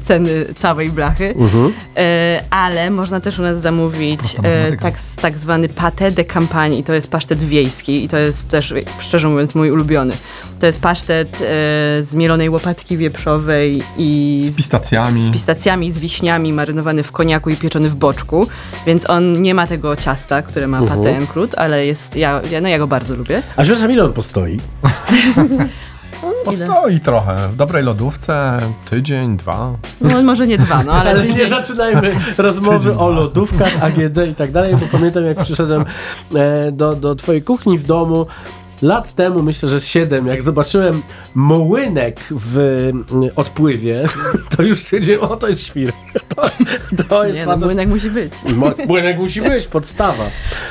ceny całej blachy, Mhm. e, ale można też u nas zamówić e, tak, tak zwany pâté de campagne i to jest pasztet wiejski i to jest też, szczerze mówiąc, mój ulubiony. To jest pasztet e, z mielonej łopatki wieprzowej i Z pistacjami. z pistacjami, z wiśniami, marynowany w koniaku i pieczony w boczku, więc on nie ma tego ciasta, które ma Mhm. pâté en croûte, ale jest, ja, ja, no ja go bardzo lubię. A przepraszam, ile on postoi? [LAUGHS] Postoi trochę. W dobrej lodówce tydzień, dwa. No może nie dwa, no ale, Ale nie zaczynajmy rozmowy Tydzień, o lodówkach, AGD i tak dalej, bo pamiętam jak przyszedłem e, do, do twojej kuchni w domu lat temu, myślę, że z 7, jak zobaczyłem mołynek w mm, odpływie, [LAUGHS] to już stwierdziłem, o to jest świr. [LAUGHS] To, to jest nie, no, facet. młynek musi być. Mo- Młynek musi być, podstawa.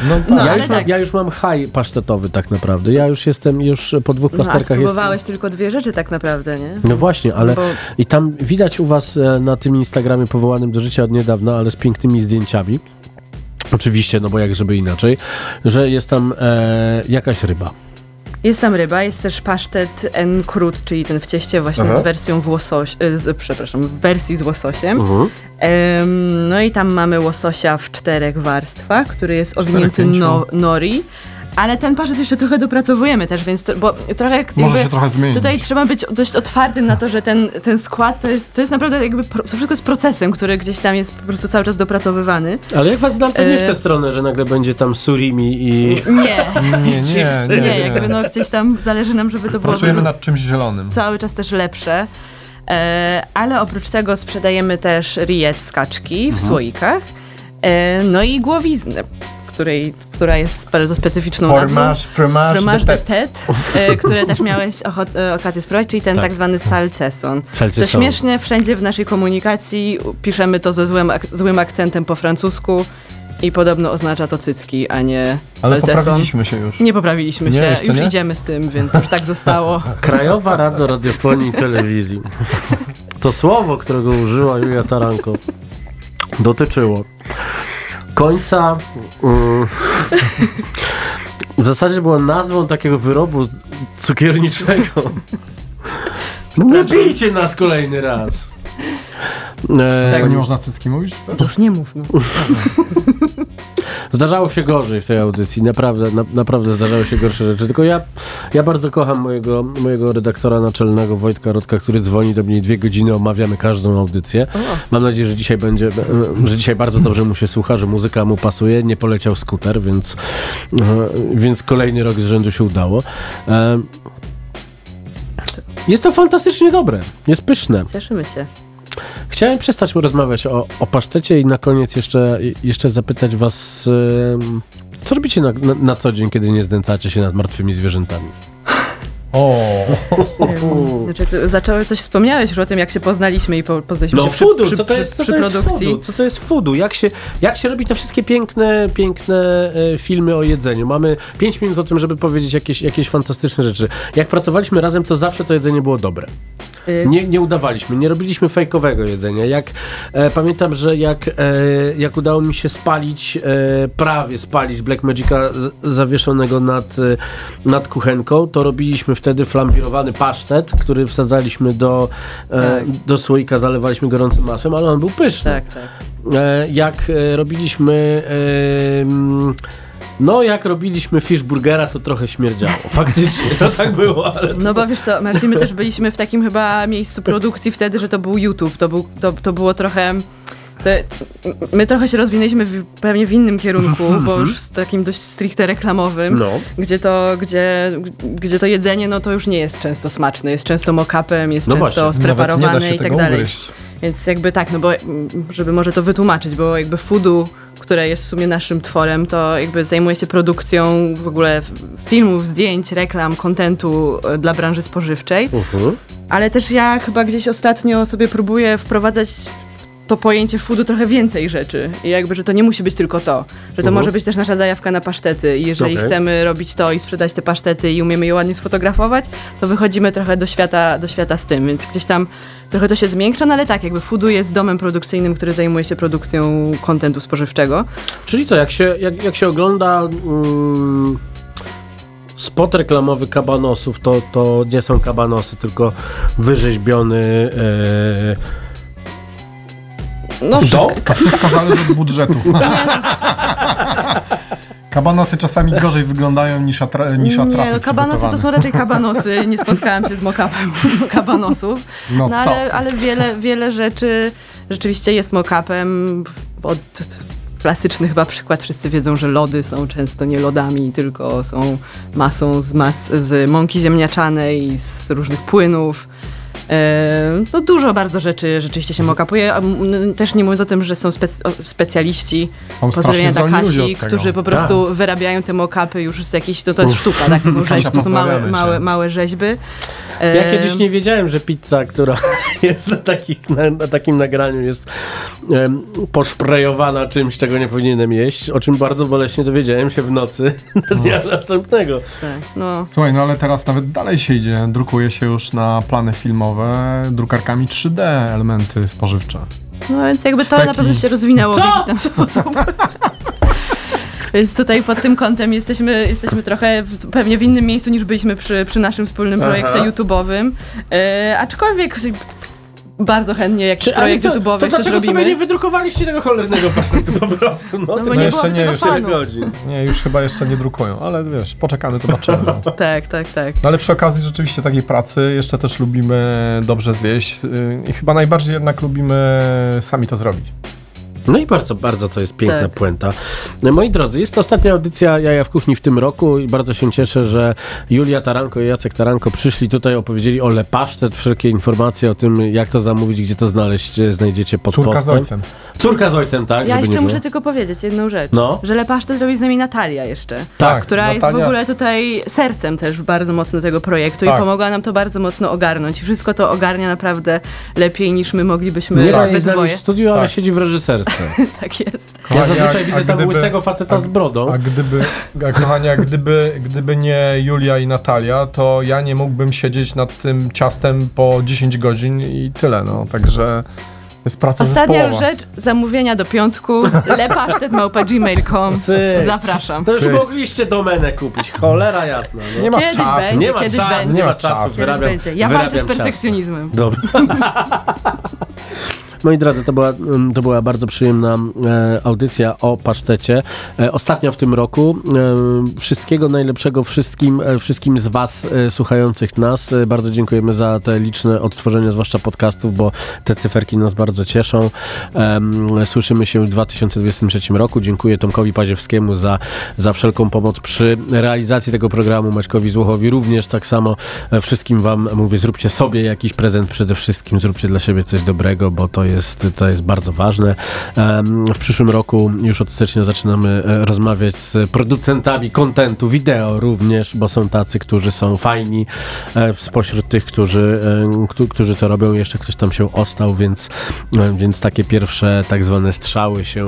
No No, ja, ale już mam, tak. ja już mam haj pasztetowy tak naprawdę. Ja już jestem, już po dwóch No, a plasterkach jestem. spróbowałeś tylko dwie rzeczy tak naprawdę, nie? No właśnie, ale Bo i tam widać u was e, na tym Instagramie powołanym do życia od niedawna, ale z pięknymi zdjęciami. Oczywiście, no bo jak żeby inaczej, że jest tam e, jakaś ryba. Jest tam ryba, jest też pasztet en croûte, czyli ten w cieście właśnie Aha. z wersją w łosoś, e, z, przepraszam, w wersji z łososiem. Mhm. Em, no i tam mamy łososia w czterech warstwach, który jest owinięty no, nori. Ale ten pasztet jeszcze trochę dopracowujemy też, więc to, bo trochę jak Może się trochę zmienić. Tutaj trzeba być dość otwartym na to, że ten, ten skład to jest, to jest naprawdę jakby, pro, to wszystko jest procesem, który gdzieś tam jest po prostu cały czas dopracowywany. Ale jak was znam, to nie w E, tę stronę, że nagle będzie tam surimi i... Nie, [LAUGHS] Nie, nie, nie, nie, jakby no gdzieś tam zależy nam, żeby to było Pracujemy nad czymś zielonym. cały czas też lepsze. E, ale oprócz tego sprzedajemy też riet z kaczki w słoikach. E, no i głowiznę, której, która jest bardzo specyficzną nazwą. Fromage, de de tête. e, [LAUGHS] które też miałeś e, okazję spróbować, czyli ten Tak. tak, zwany salceson. Co Salceson. śmieszne, wszędzie w naszej komunikacji piszemy to ze złym, ak- złym akcentem po francusku i podobno oznacza to cycki, a nie Ale salceson. poprawiliśmy się już. Nie poprawiliśmy Nie, się, już nie? idziemy z tym, więc już tak zostało. [LAUGHS] Krajowa Rada Radiofonii i Telewizji. To słowo, którego użyła Julia Taranko, dotyczyło końca. mm, [LAUGHS] w zasadzie było nazwą takiego wyrobu cukierniczego. Nie bijcie nas kolejny raz. E, Co, nie można cycki mówić? To już nie mów, no. [LAUGHS] Zdarzało się gorzej w tej audycji, naprawdę, na, naprawdę zdarzały się gorsze rzeczy. Tylko ja, ja bardzo kocham mojego, mojego redaktora naczelnego Wojtka Rodka, który dzwoni do mnie dwie godziny, omawiamy każdą audycję. Mam nadzieję, że dzisiaj będzie, że dzisiaj bardzo dobrze mu się słucha, że muzyka mu pasuje. Nie poleciał skuter, więc, e, więc kolejny rok z rzędu się udało. E, Jest to fantastycznie dobre, jest pyszne. Cieszymy się. Chciałem przestać rozmawiać o, o pasztecie i na koniec jeszcze, jeszcze zapytać was, co robicie na, na, na co dzień, kiedy nie znęcacie się nad martwymi zwierzętami? O, Znaczy, ty zaczęły coś, wspomniałeś już o tym, jak się poznaliśmy i po, poznaliśmy No się przy, fudu, przy, co to przy, jest, co przy to jest produkcji. fudu? Co to jest fudu? Jak się, jak się robi te wszystkie piękne, piękne e, filmy o jedzeniu? Mamy 5 minut o tym, żeby powiedzieć jakieś, jakieś fantastyczne rzeczy. Jak pracowaliśmy razem, to zawsze to jedzenie było dobre. Y, Nie, nie udawaliśmy, nie robiliśmy fejkowego jedzenia. Jak e, pamiętam, że jak, e, jak udało mi się spalić, e, prawie spalić Black Magica zawieszonego nad, e, nad kuchenką, to robiliśmy wtedy flambirowany pasztet, który wsadzaliśmy do, e, Tak. do słoika, zalewaliśmy gorącym masłem, ale on był pyszny. Tak, tak. E, jak e, robiliśmy No, jak robiliśmy fishburgera, to trochę śmierdziało. [LAUGHS] Faktycznie, to tak było, ale to No bo wiesz co, Marcin, my też byliśmy w takim chyba miejscu produkcji wtedy, że to był YouTube, to, był, to, to było trochę... My trochę się rozwinęliśmy w, pewnie w innym kierunku, [LAUGHS] bo już z takim dość stricte reklamowym, No. gdzie, to, gdzie, gdzie to jedzenie no to już nie jest często smaczne, jest często mock-upem, jest No często właśnie, spreparowane i tak dalej. ugryźć. Więc jakby tak, no bo mm, żeby może to wytłumaczyć, bo jakby foodu, które jest w sumie naszym tworem, to jakby zajmuje się produkcją w ogóle filmów, zdjęć, reklam, kontentu e, dla branży spożywczej. Mhm. Ale też ja chyba gdzieś ostatnio sobie próbuję wprowadzać w to pojęcie foodu trochę więcej rzeczy. I jakby, że to nie musi być tylko to. Że to Mhm. może być też nasza zajawka na pasztety. I jeżeli Okej. chcemy robić to i sprzedać te pasztety i umiemy je ładnie sfotografować, to wychodzimy trochę do świata, do świata z tym. Więc gdzieś tam trochę to się zmiękcza, no ale tak, jakby Foodu jest domem produkcyjnym, który zajmuje się produkcją kontentu spożywczego. Czyli co, jak się, jak, jak się ogląda mm, spot reklamowy kabanosów, to, to nie są kabanosy, tylko wyrzeźbiony e, No, do? To wszystko zależy od budżetu. [LAUGHS] Kabanosy czasami gorzej wyglądają niż, atra- niż atrapy Nie, no kabanosy to są raczej kabanosy. [LAUGHS] Nie spotkałam się z mock-upem [LAUGHS] kabanosów. No, No, ale, ale wiele, wiele rzeczy rzeczywiście jest mock-upem. Od klasyczny chyba przykład, wszyscy wiedzą, że lody są często nie lodami, tylko są masą z, mas, z mąki ziemniaczanej, z różnych płynów. No dużo bardzo rzeczy rzeczywiście się mockupuje, a m- też nie mówiąc o tym, że są spec- specjaliści, Są pozdrowienia dla Kasi, którzy po prostu wyrabiają te mockupy już z jakiejś, to, to jest Uff. sztuka, tak? To są rzeźby, to są małe, małe, małe rzeźby. Ja kiedyś nie wiedziałem, że pizza, która [LAUGHS] jest na, takich, na, na takim nagraniu, jest em, poszprejowana czymś, czego nie powinienem jeść, o czym bardzo boleśnie dowiedziałem się w nocy [LAUGHS] dnia następnego. Tak, no. Słuchaj, no ale teraz nawet dalej się idzie. Drukuje się już na plany filmowe drukarkami 3D elementy spożywcze. no więc jakby to Steki. na pewno się rozwinęło w jakiś tam [LAUGHS] sposób. Więc tutaj pod tym kątem jesteśmy, jesteśmy trochę w, pewnie w innym miejscu niż byliśmy przy, przy naszym wspólnym Aha. projekcie YouTube'owym. E, aczkolwiek bardzo chętnie jakiś Czy, projekt to, YouTube'owy to jeszcze dlaczego zrobimy. sobie nie wydrukowaliście tego cholernego pasztetu po prostu? No, No bo nie jeszcze nie, fanu. godzin. Nie, już chyba jeszcze nie drukują, ale wiesz, poczekamy, zobaczymy. No. [LAUGHS] Tak, tak, tak. No ale przy okazji rzeczywiście takiej pracy jeszcze też lubimy dobrze zjeść yy, i chyba najbardziej jednak lubimy sami to zrobić. No i bardzo, bardzo to jest piękna Tak. puenta. Moi drodzy, jest to ostatnia audycja Jaja w Kuchni w tym roku i bardzo się cieszę, że Julia Taranko i Jacek Taranko przyszli tutaj, opowiedzieli o lepasztet, wszelkie informacje o tym, jak to zamówić, gdzie to znaleźć, znajdziecie pod Córka z postem. ojcem. Córka z ojcem, tak? Ja jeszcze nie muszę tylko powiedzieć jedną rzecz. No. Że lepasztet robi z nami Natalia jeszcze. Tak, która jest w Natalia. ogóle tutaj sercem też bardzo mocno tego projektu Tak. i pomogła nam to bardzo mocno ogarnąć. I Wszystko to ogarnia naprawdę lepiej niż my moglibyśmy Nie we z dwoje. w studiu, ale Tak. siedzi w reżyserce. [LAUGHS] Tak jest. Ja Kochani, zazwyczaj a- widzę a tam gdyby- łysego faceta z brodą. A gdyby, a kochani, a gdyby, gdyby nie Julia i Natalia, to ja nie mógłbym siedzieć nad tym ciastem po 10 godzin i tyle, no. Także jest praca Ostatnia zespołowa. rzecz, zamówienia do piątku, [LAUGHS] lepasztet.gmail.com. Cyk. Zapraszam. To już mogliście domenę kupić, cholera jasna. No. Nie ma Kiedyś czasu. będzie, nie ma kiedyś czasu, będzie. nie ma czasu. Kiedyś wyrabiam, będzie. Ja walczę z perfekcjonizmem. Dobra. [LAUGHS] Moi drodzy, to była, mm, to była bardzo przyjemna e, audycja o pasztecie. E, ostatnia w tym roku. E, wszystkiego najlepszego wszystkim, e, wszystkim z Was e, słuchających nas. E, bardzo dziękujemy za te liczne odtworzenia, zwłaszcza podcastów, bo te cyferki nas bardzo cieszą. Słyszymy się w 2023 roku. Dziękuję Tomkowi Paziewskiemu za, za wszelką pomoc przy realizacji tego programu. Maćkowi Złochowi również tak samo. Wszystkim Wam mówię, zróbcie sobie jakiś prezent przede wszystkim, zróbcie dla siebie coś dobrego, bo to jest, to jest bardzo ważne. W przyszłym roku już od stycznia zaczynamy e, rozmawiać z producentami kontentu, wideo również, bo są tacy, którzy są fajni e, spośród tych, którzy, e, któ- którzy to robią. Jeszcze ktoś tam się ostał, więc, więc takie pierwsze tak zwane strzały się,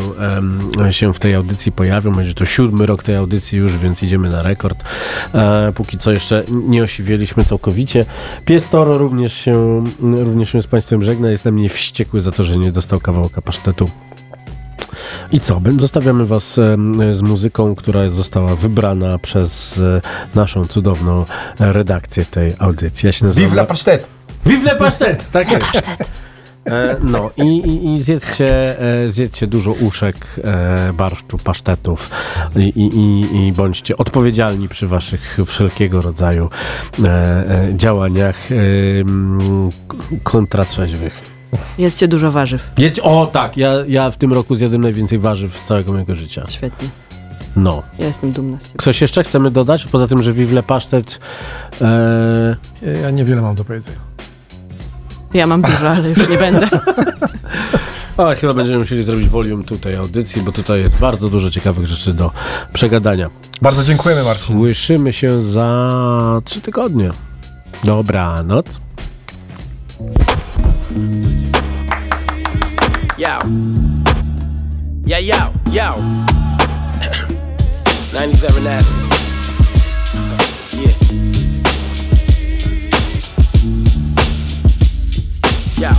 się w tej audycji pojawią. Będzie to siódmy rok tej audycji już, więc idziemy na rekord. Póki co jeszcze nie osiwieliśmy całkowicie. Pies Toro również się, również się z Państwem żegna. Jest na mnie wściekły za to, że nie dostał kawałka pasztetu. I co? Zostawiamy Was z muzyką, która została wybrana przez e, naszą cudowną redakcję tej audycji. Ja się nazywam... Vive la pasztet! Vive le pasztet! Tak jest. E, no i, i, i zjedzcie, e, zjedzcie dużo uszek, barszczu, pasztetów i, i, i, bądźcie odpowiedzialni przy waszych wszelkiego rodzaju działaniach kontratrzeźwych. Jedzcie dużo warzyw. Jedź, o tak, ja, ja w tym roku zjadłem najwięcej warzyw z całego mojego życia. Świetnie. No. Ja jestem dumna z ciebie. Coś jeszcze chcemy dodać? Poza tym, że wiwle pasztet... E, Ja niewiele mam do powiedzenia. Ja mam dużo, ale już nie będę. [LAUGHS] o, chyba będziemy musieli zrobić volume tutaj audycji, bo tutaj jest bardzo dużo ciekawych rzeczy do przegadania. Bardzo dziękujemy, Marcin. Słyszymy się za trzy tygodnie. Dobranoc. Yo. Yeah, yo, yo. [COUGHS] 97 Avenue. Yeah. Yo.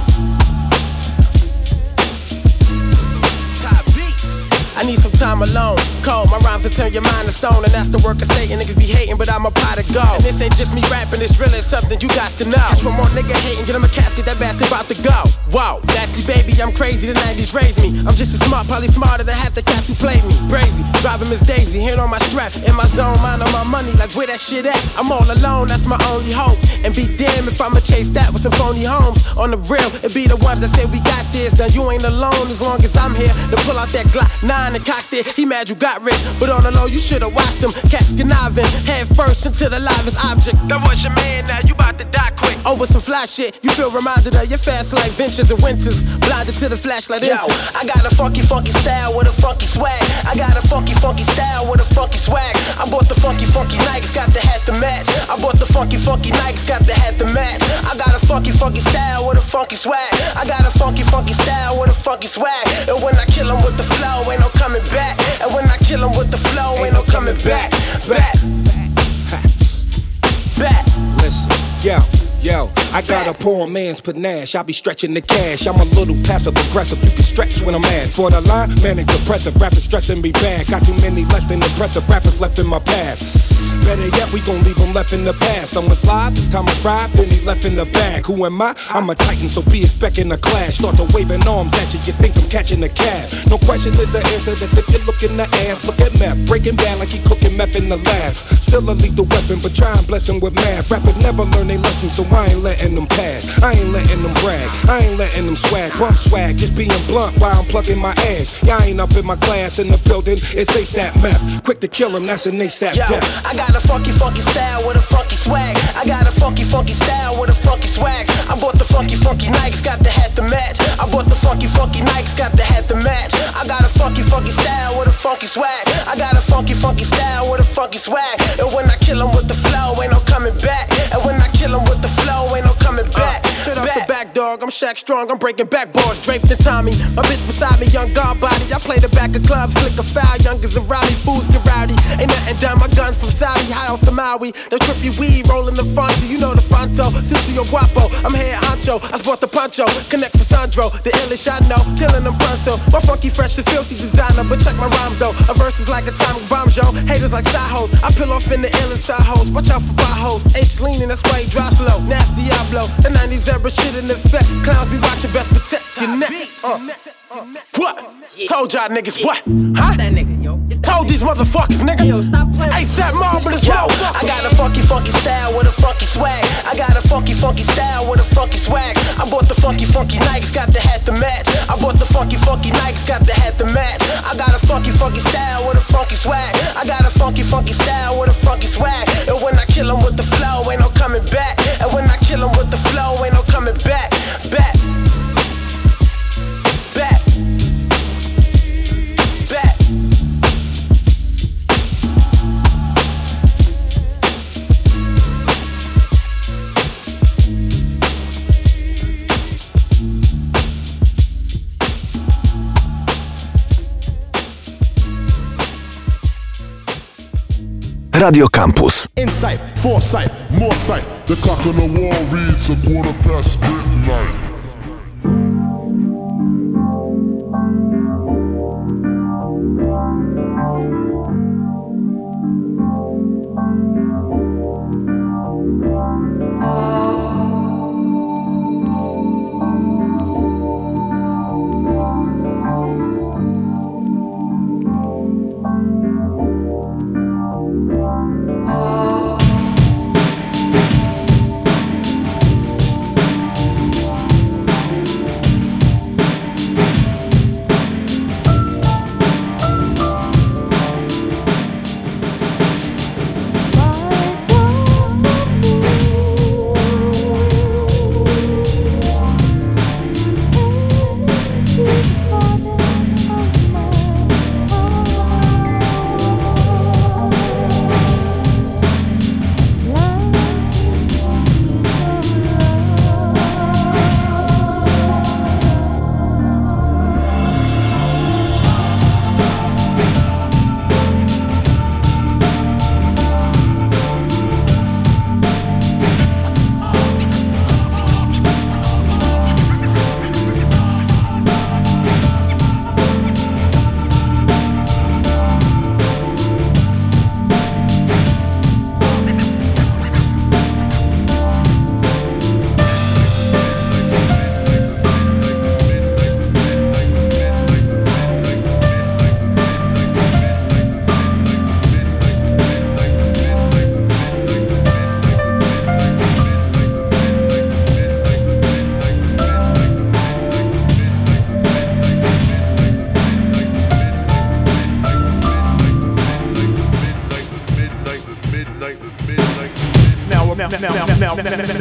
I need some time alone. Cold, my rhymes will turn your mind to stone, and that's the work of Satan. Niggas be hating, but I'm a pot of gold. And this ain't just me rapping, it's really something you got to know. Catch one more nigga hating, get him a casket, that bastard about to go. Whoa, nasty baby, I'm crazy, the 90s raised me. I'm just as smart, probably smarter than half the cats who played me. Brazy, driving Miss Daisy, hand on my strap, in my zone, mind on my money, like where that shit at? I'm all alone, that's my only hope. And be damned if I'ma chase that with some phony homes. On the real, it be the ones that say we got this. Now you ain't alone as long as I'm here to pull out that Glock 9 and cock it. He mad you got rich, but on the low, you should've watched him. Cats conniving, head first into the livest object. That was your man, now you about to die quick. Oh, Over some fly shit, you feel reminded of your fast life ventures and winters. Blinded to the flashlight. Yo, I got a funky, funky style with a funky swag. I got a funky, funky style with a funky swag. I bought the funky, funky Nikes, got the hat to match. I bought the funky, funky Nikes, got the hat to match. I got a funky, funky style with a funky swag. I got a funky, funky style with a funky swag. And when I kill 'em with the flow, ain't no coming back. And when I kill 'em with the flow, ain't no coming back. Back. [LAUGHS] Back. Listen, yo, yo, I got a poor man's panache. I be stretching the cash. I'm a little passive aggressive. You can stretch when I'm mad. For the line, manic depressive. Rappers stressing me bad. Got too many less than impressive rappers left in my path. Better yet, we gon' leave them left in the past. Someone's live, this time I ride, then he left in the bag. Who am I? I'm a titan, so be expecting a clash. Start to waving arms at you, you think I'm catching a cab. No question is the answer, that's if you look in the ass. Look at meth, breaking bad like he cooking meth in the lab. Still a lethal weapon, but try and bless him with math. Rappers never learn their lessons, so I ain't letting them pass. I ain't letting them brag, I ain't letting them swag. Bump swag, just being blunt while I'm plugging my ass. Y'all ain't up in my class in the building, it's ASAP meth. Quick to kill him, that's an ASAP Yo, death. I got a funky, funky style with a funky swag. I got a funky, funky style with a funky swag. I bought the funky, funky Nikes, got the hat to match. I bought the funky, funky Nikes, got the hat to match. I got a funky, funky style with a funky swag. I got a funky, funky style with a funky swag. And when I kill 'em with the flow, ain't no coming back. And when I kill 'em with the flow, ain't no coming uh, back. Straight off the back, dog. I'm Shaq Strong. I'm breaking backboards, draped in Tommy. My bitch beside me, young guard body. I play the back of clubs, click a foul. Youngers around me, fools get rowdy. Ain't nothing done. My gun from Saudi, high off the Maui. The trippy weed rolling the fronto. You know the fronto. Sissy you're Guapo. I'm here honcho. I sport the poncho. Connect for Sandro. The illish I know. Killing them pronto. My funky, fresh, and filthy designer. But check my rhymes though. A verse is like atomic bombs, yo. Haters like side hoes. I peel off in the illest hoes. Watch out for potholes. H leaning, that's why he drive slow. Nasty Diablo. The 90s era shit in effect. Clowns be watching best protect your neck. Uh. What? Told y'all niggas what? Huh? That nigga, yo. Told these motherfuckers, nigga. Yo, stop playing. ASAP Marble as well. I got a funky, funky style with a funky swag. I got a funky, funky style with a funky swag. I bought the funky, funky Nikes, got the hat to match. I bought the funky, funky Nikes, got the hat to match. I got a funky, funky style with a funky swag. I got a funky, funky style with a funky swag. And when I kill 'em with the flow, ain't no coming back. And when I kill 'em with the flow, ain't no coming back. Back. Back. Back. Radio Campus. Insight, foresight, more sight. The clock on the wall reads a quarter past midnight. Nem, nem, nem, nem, nem.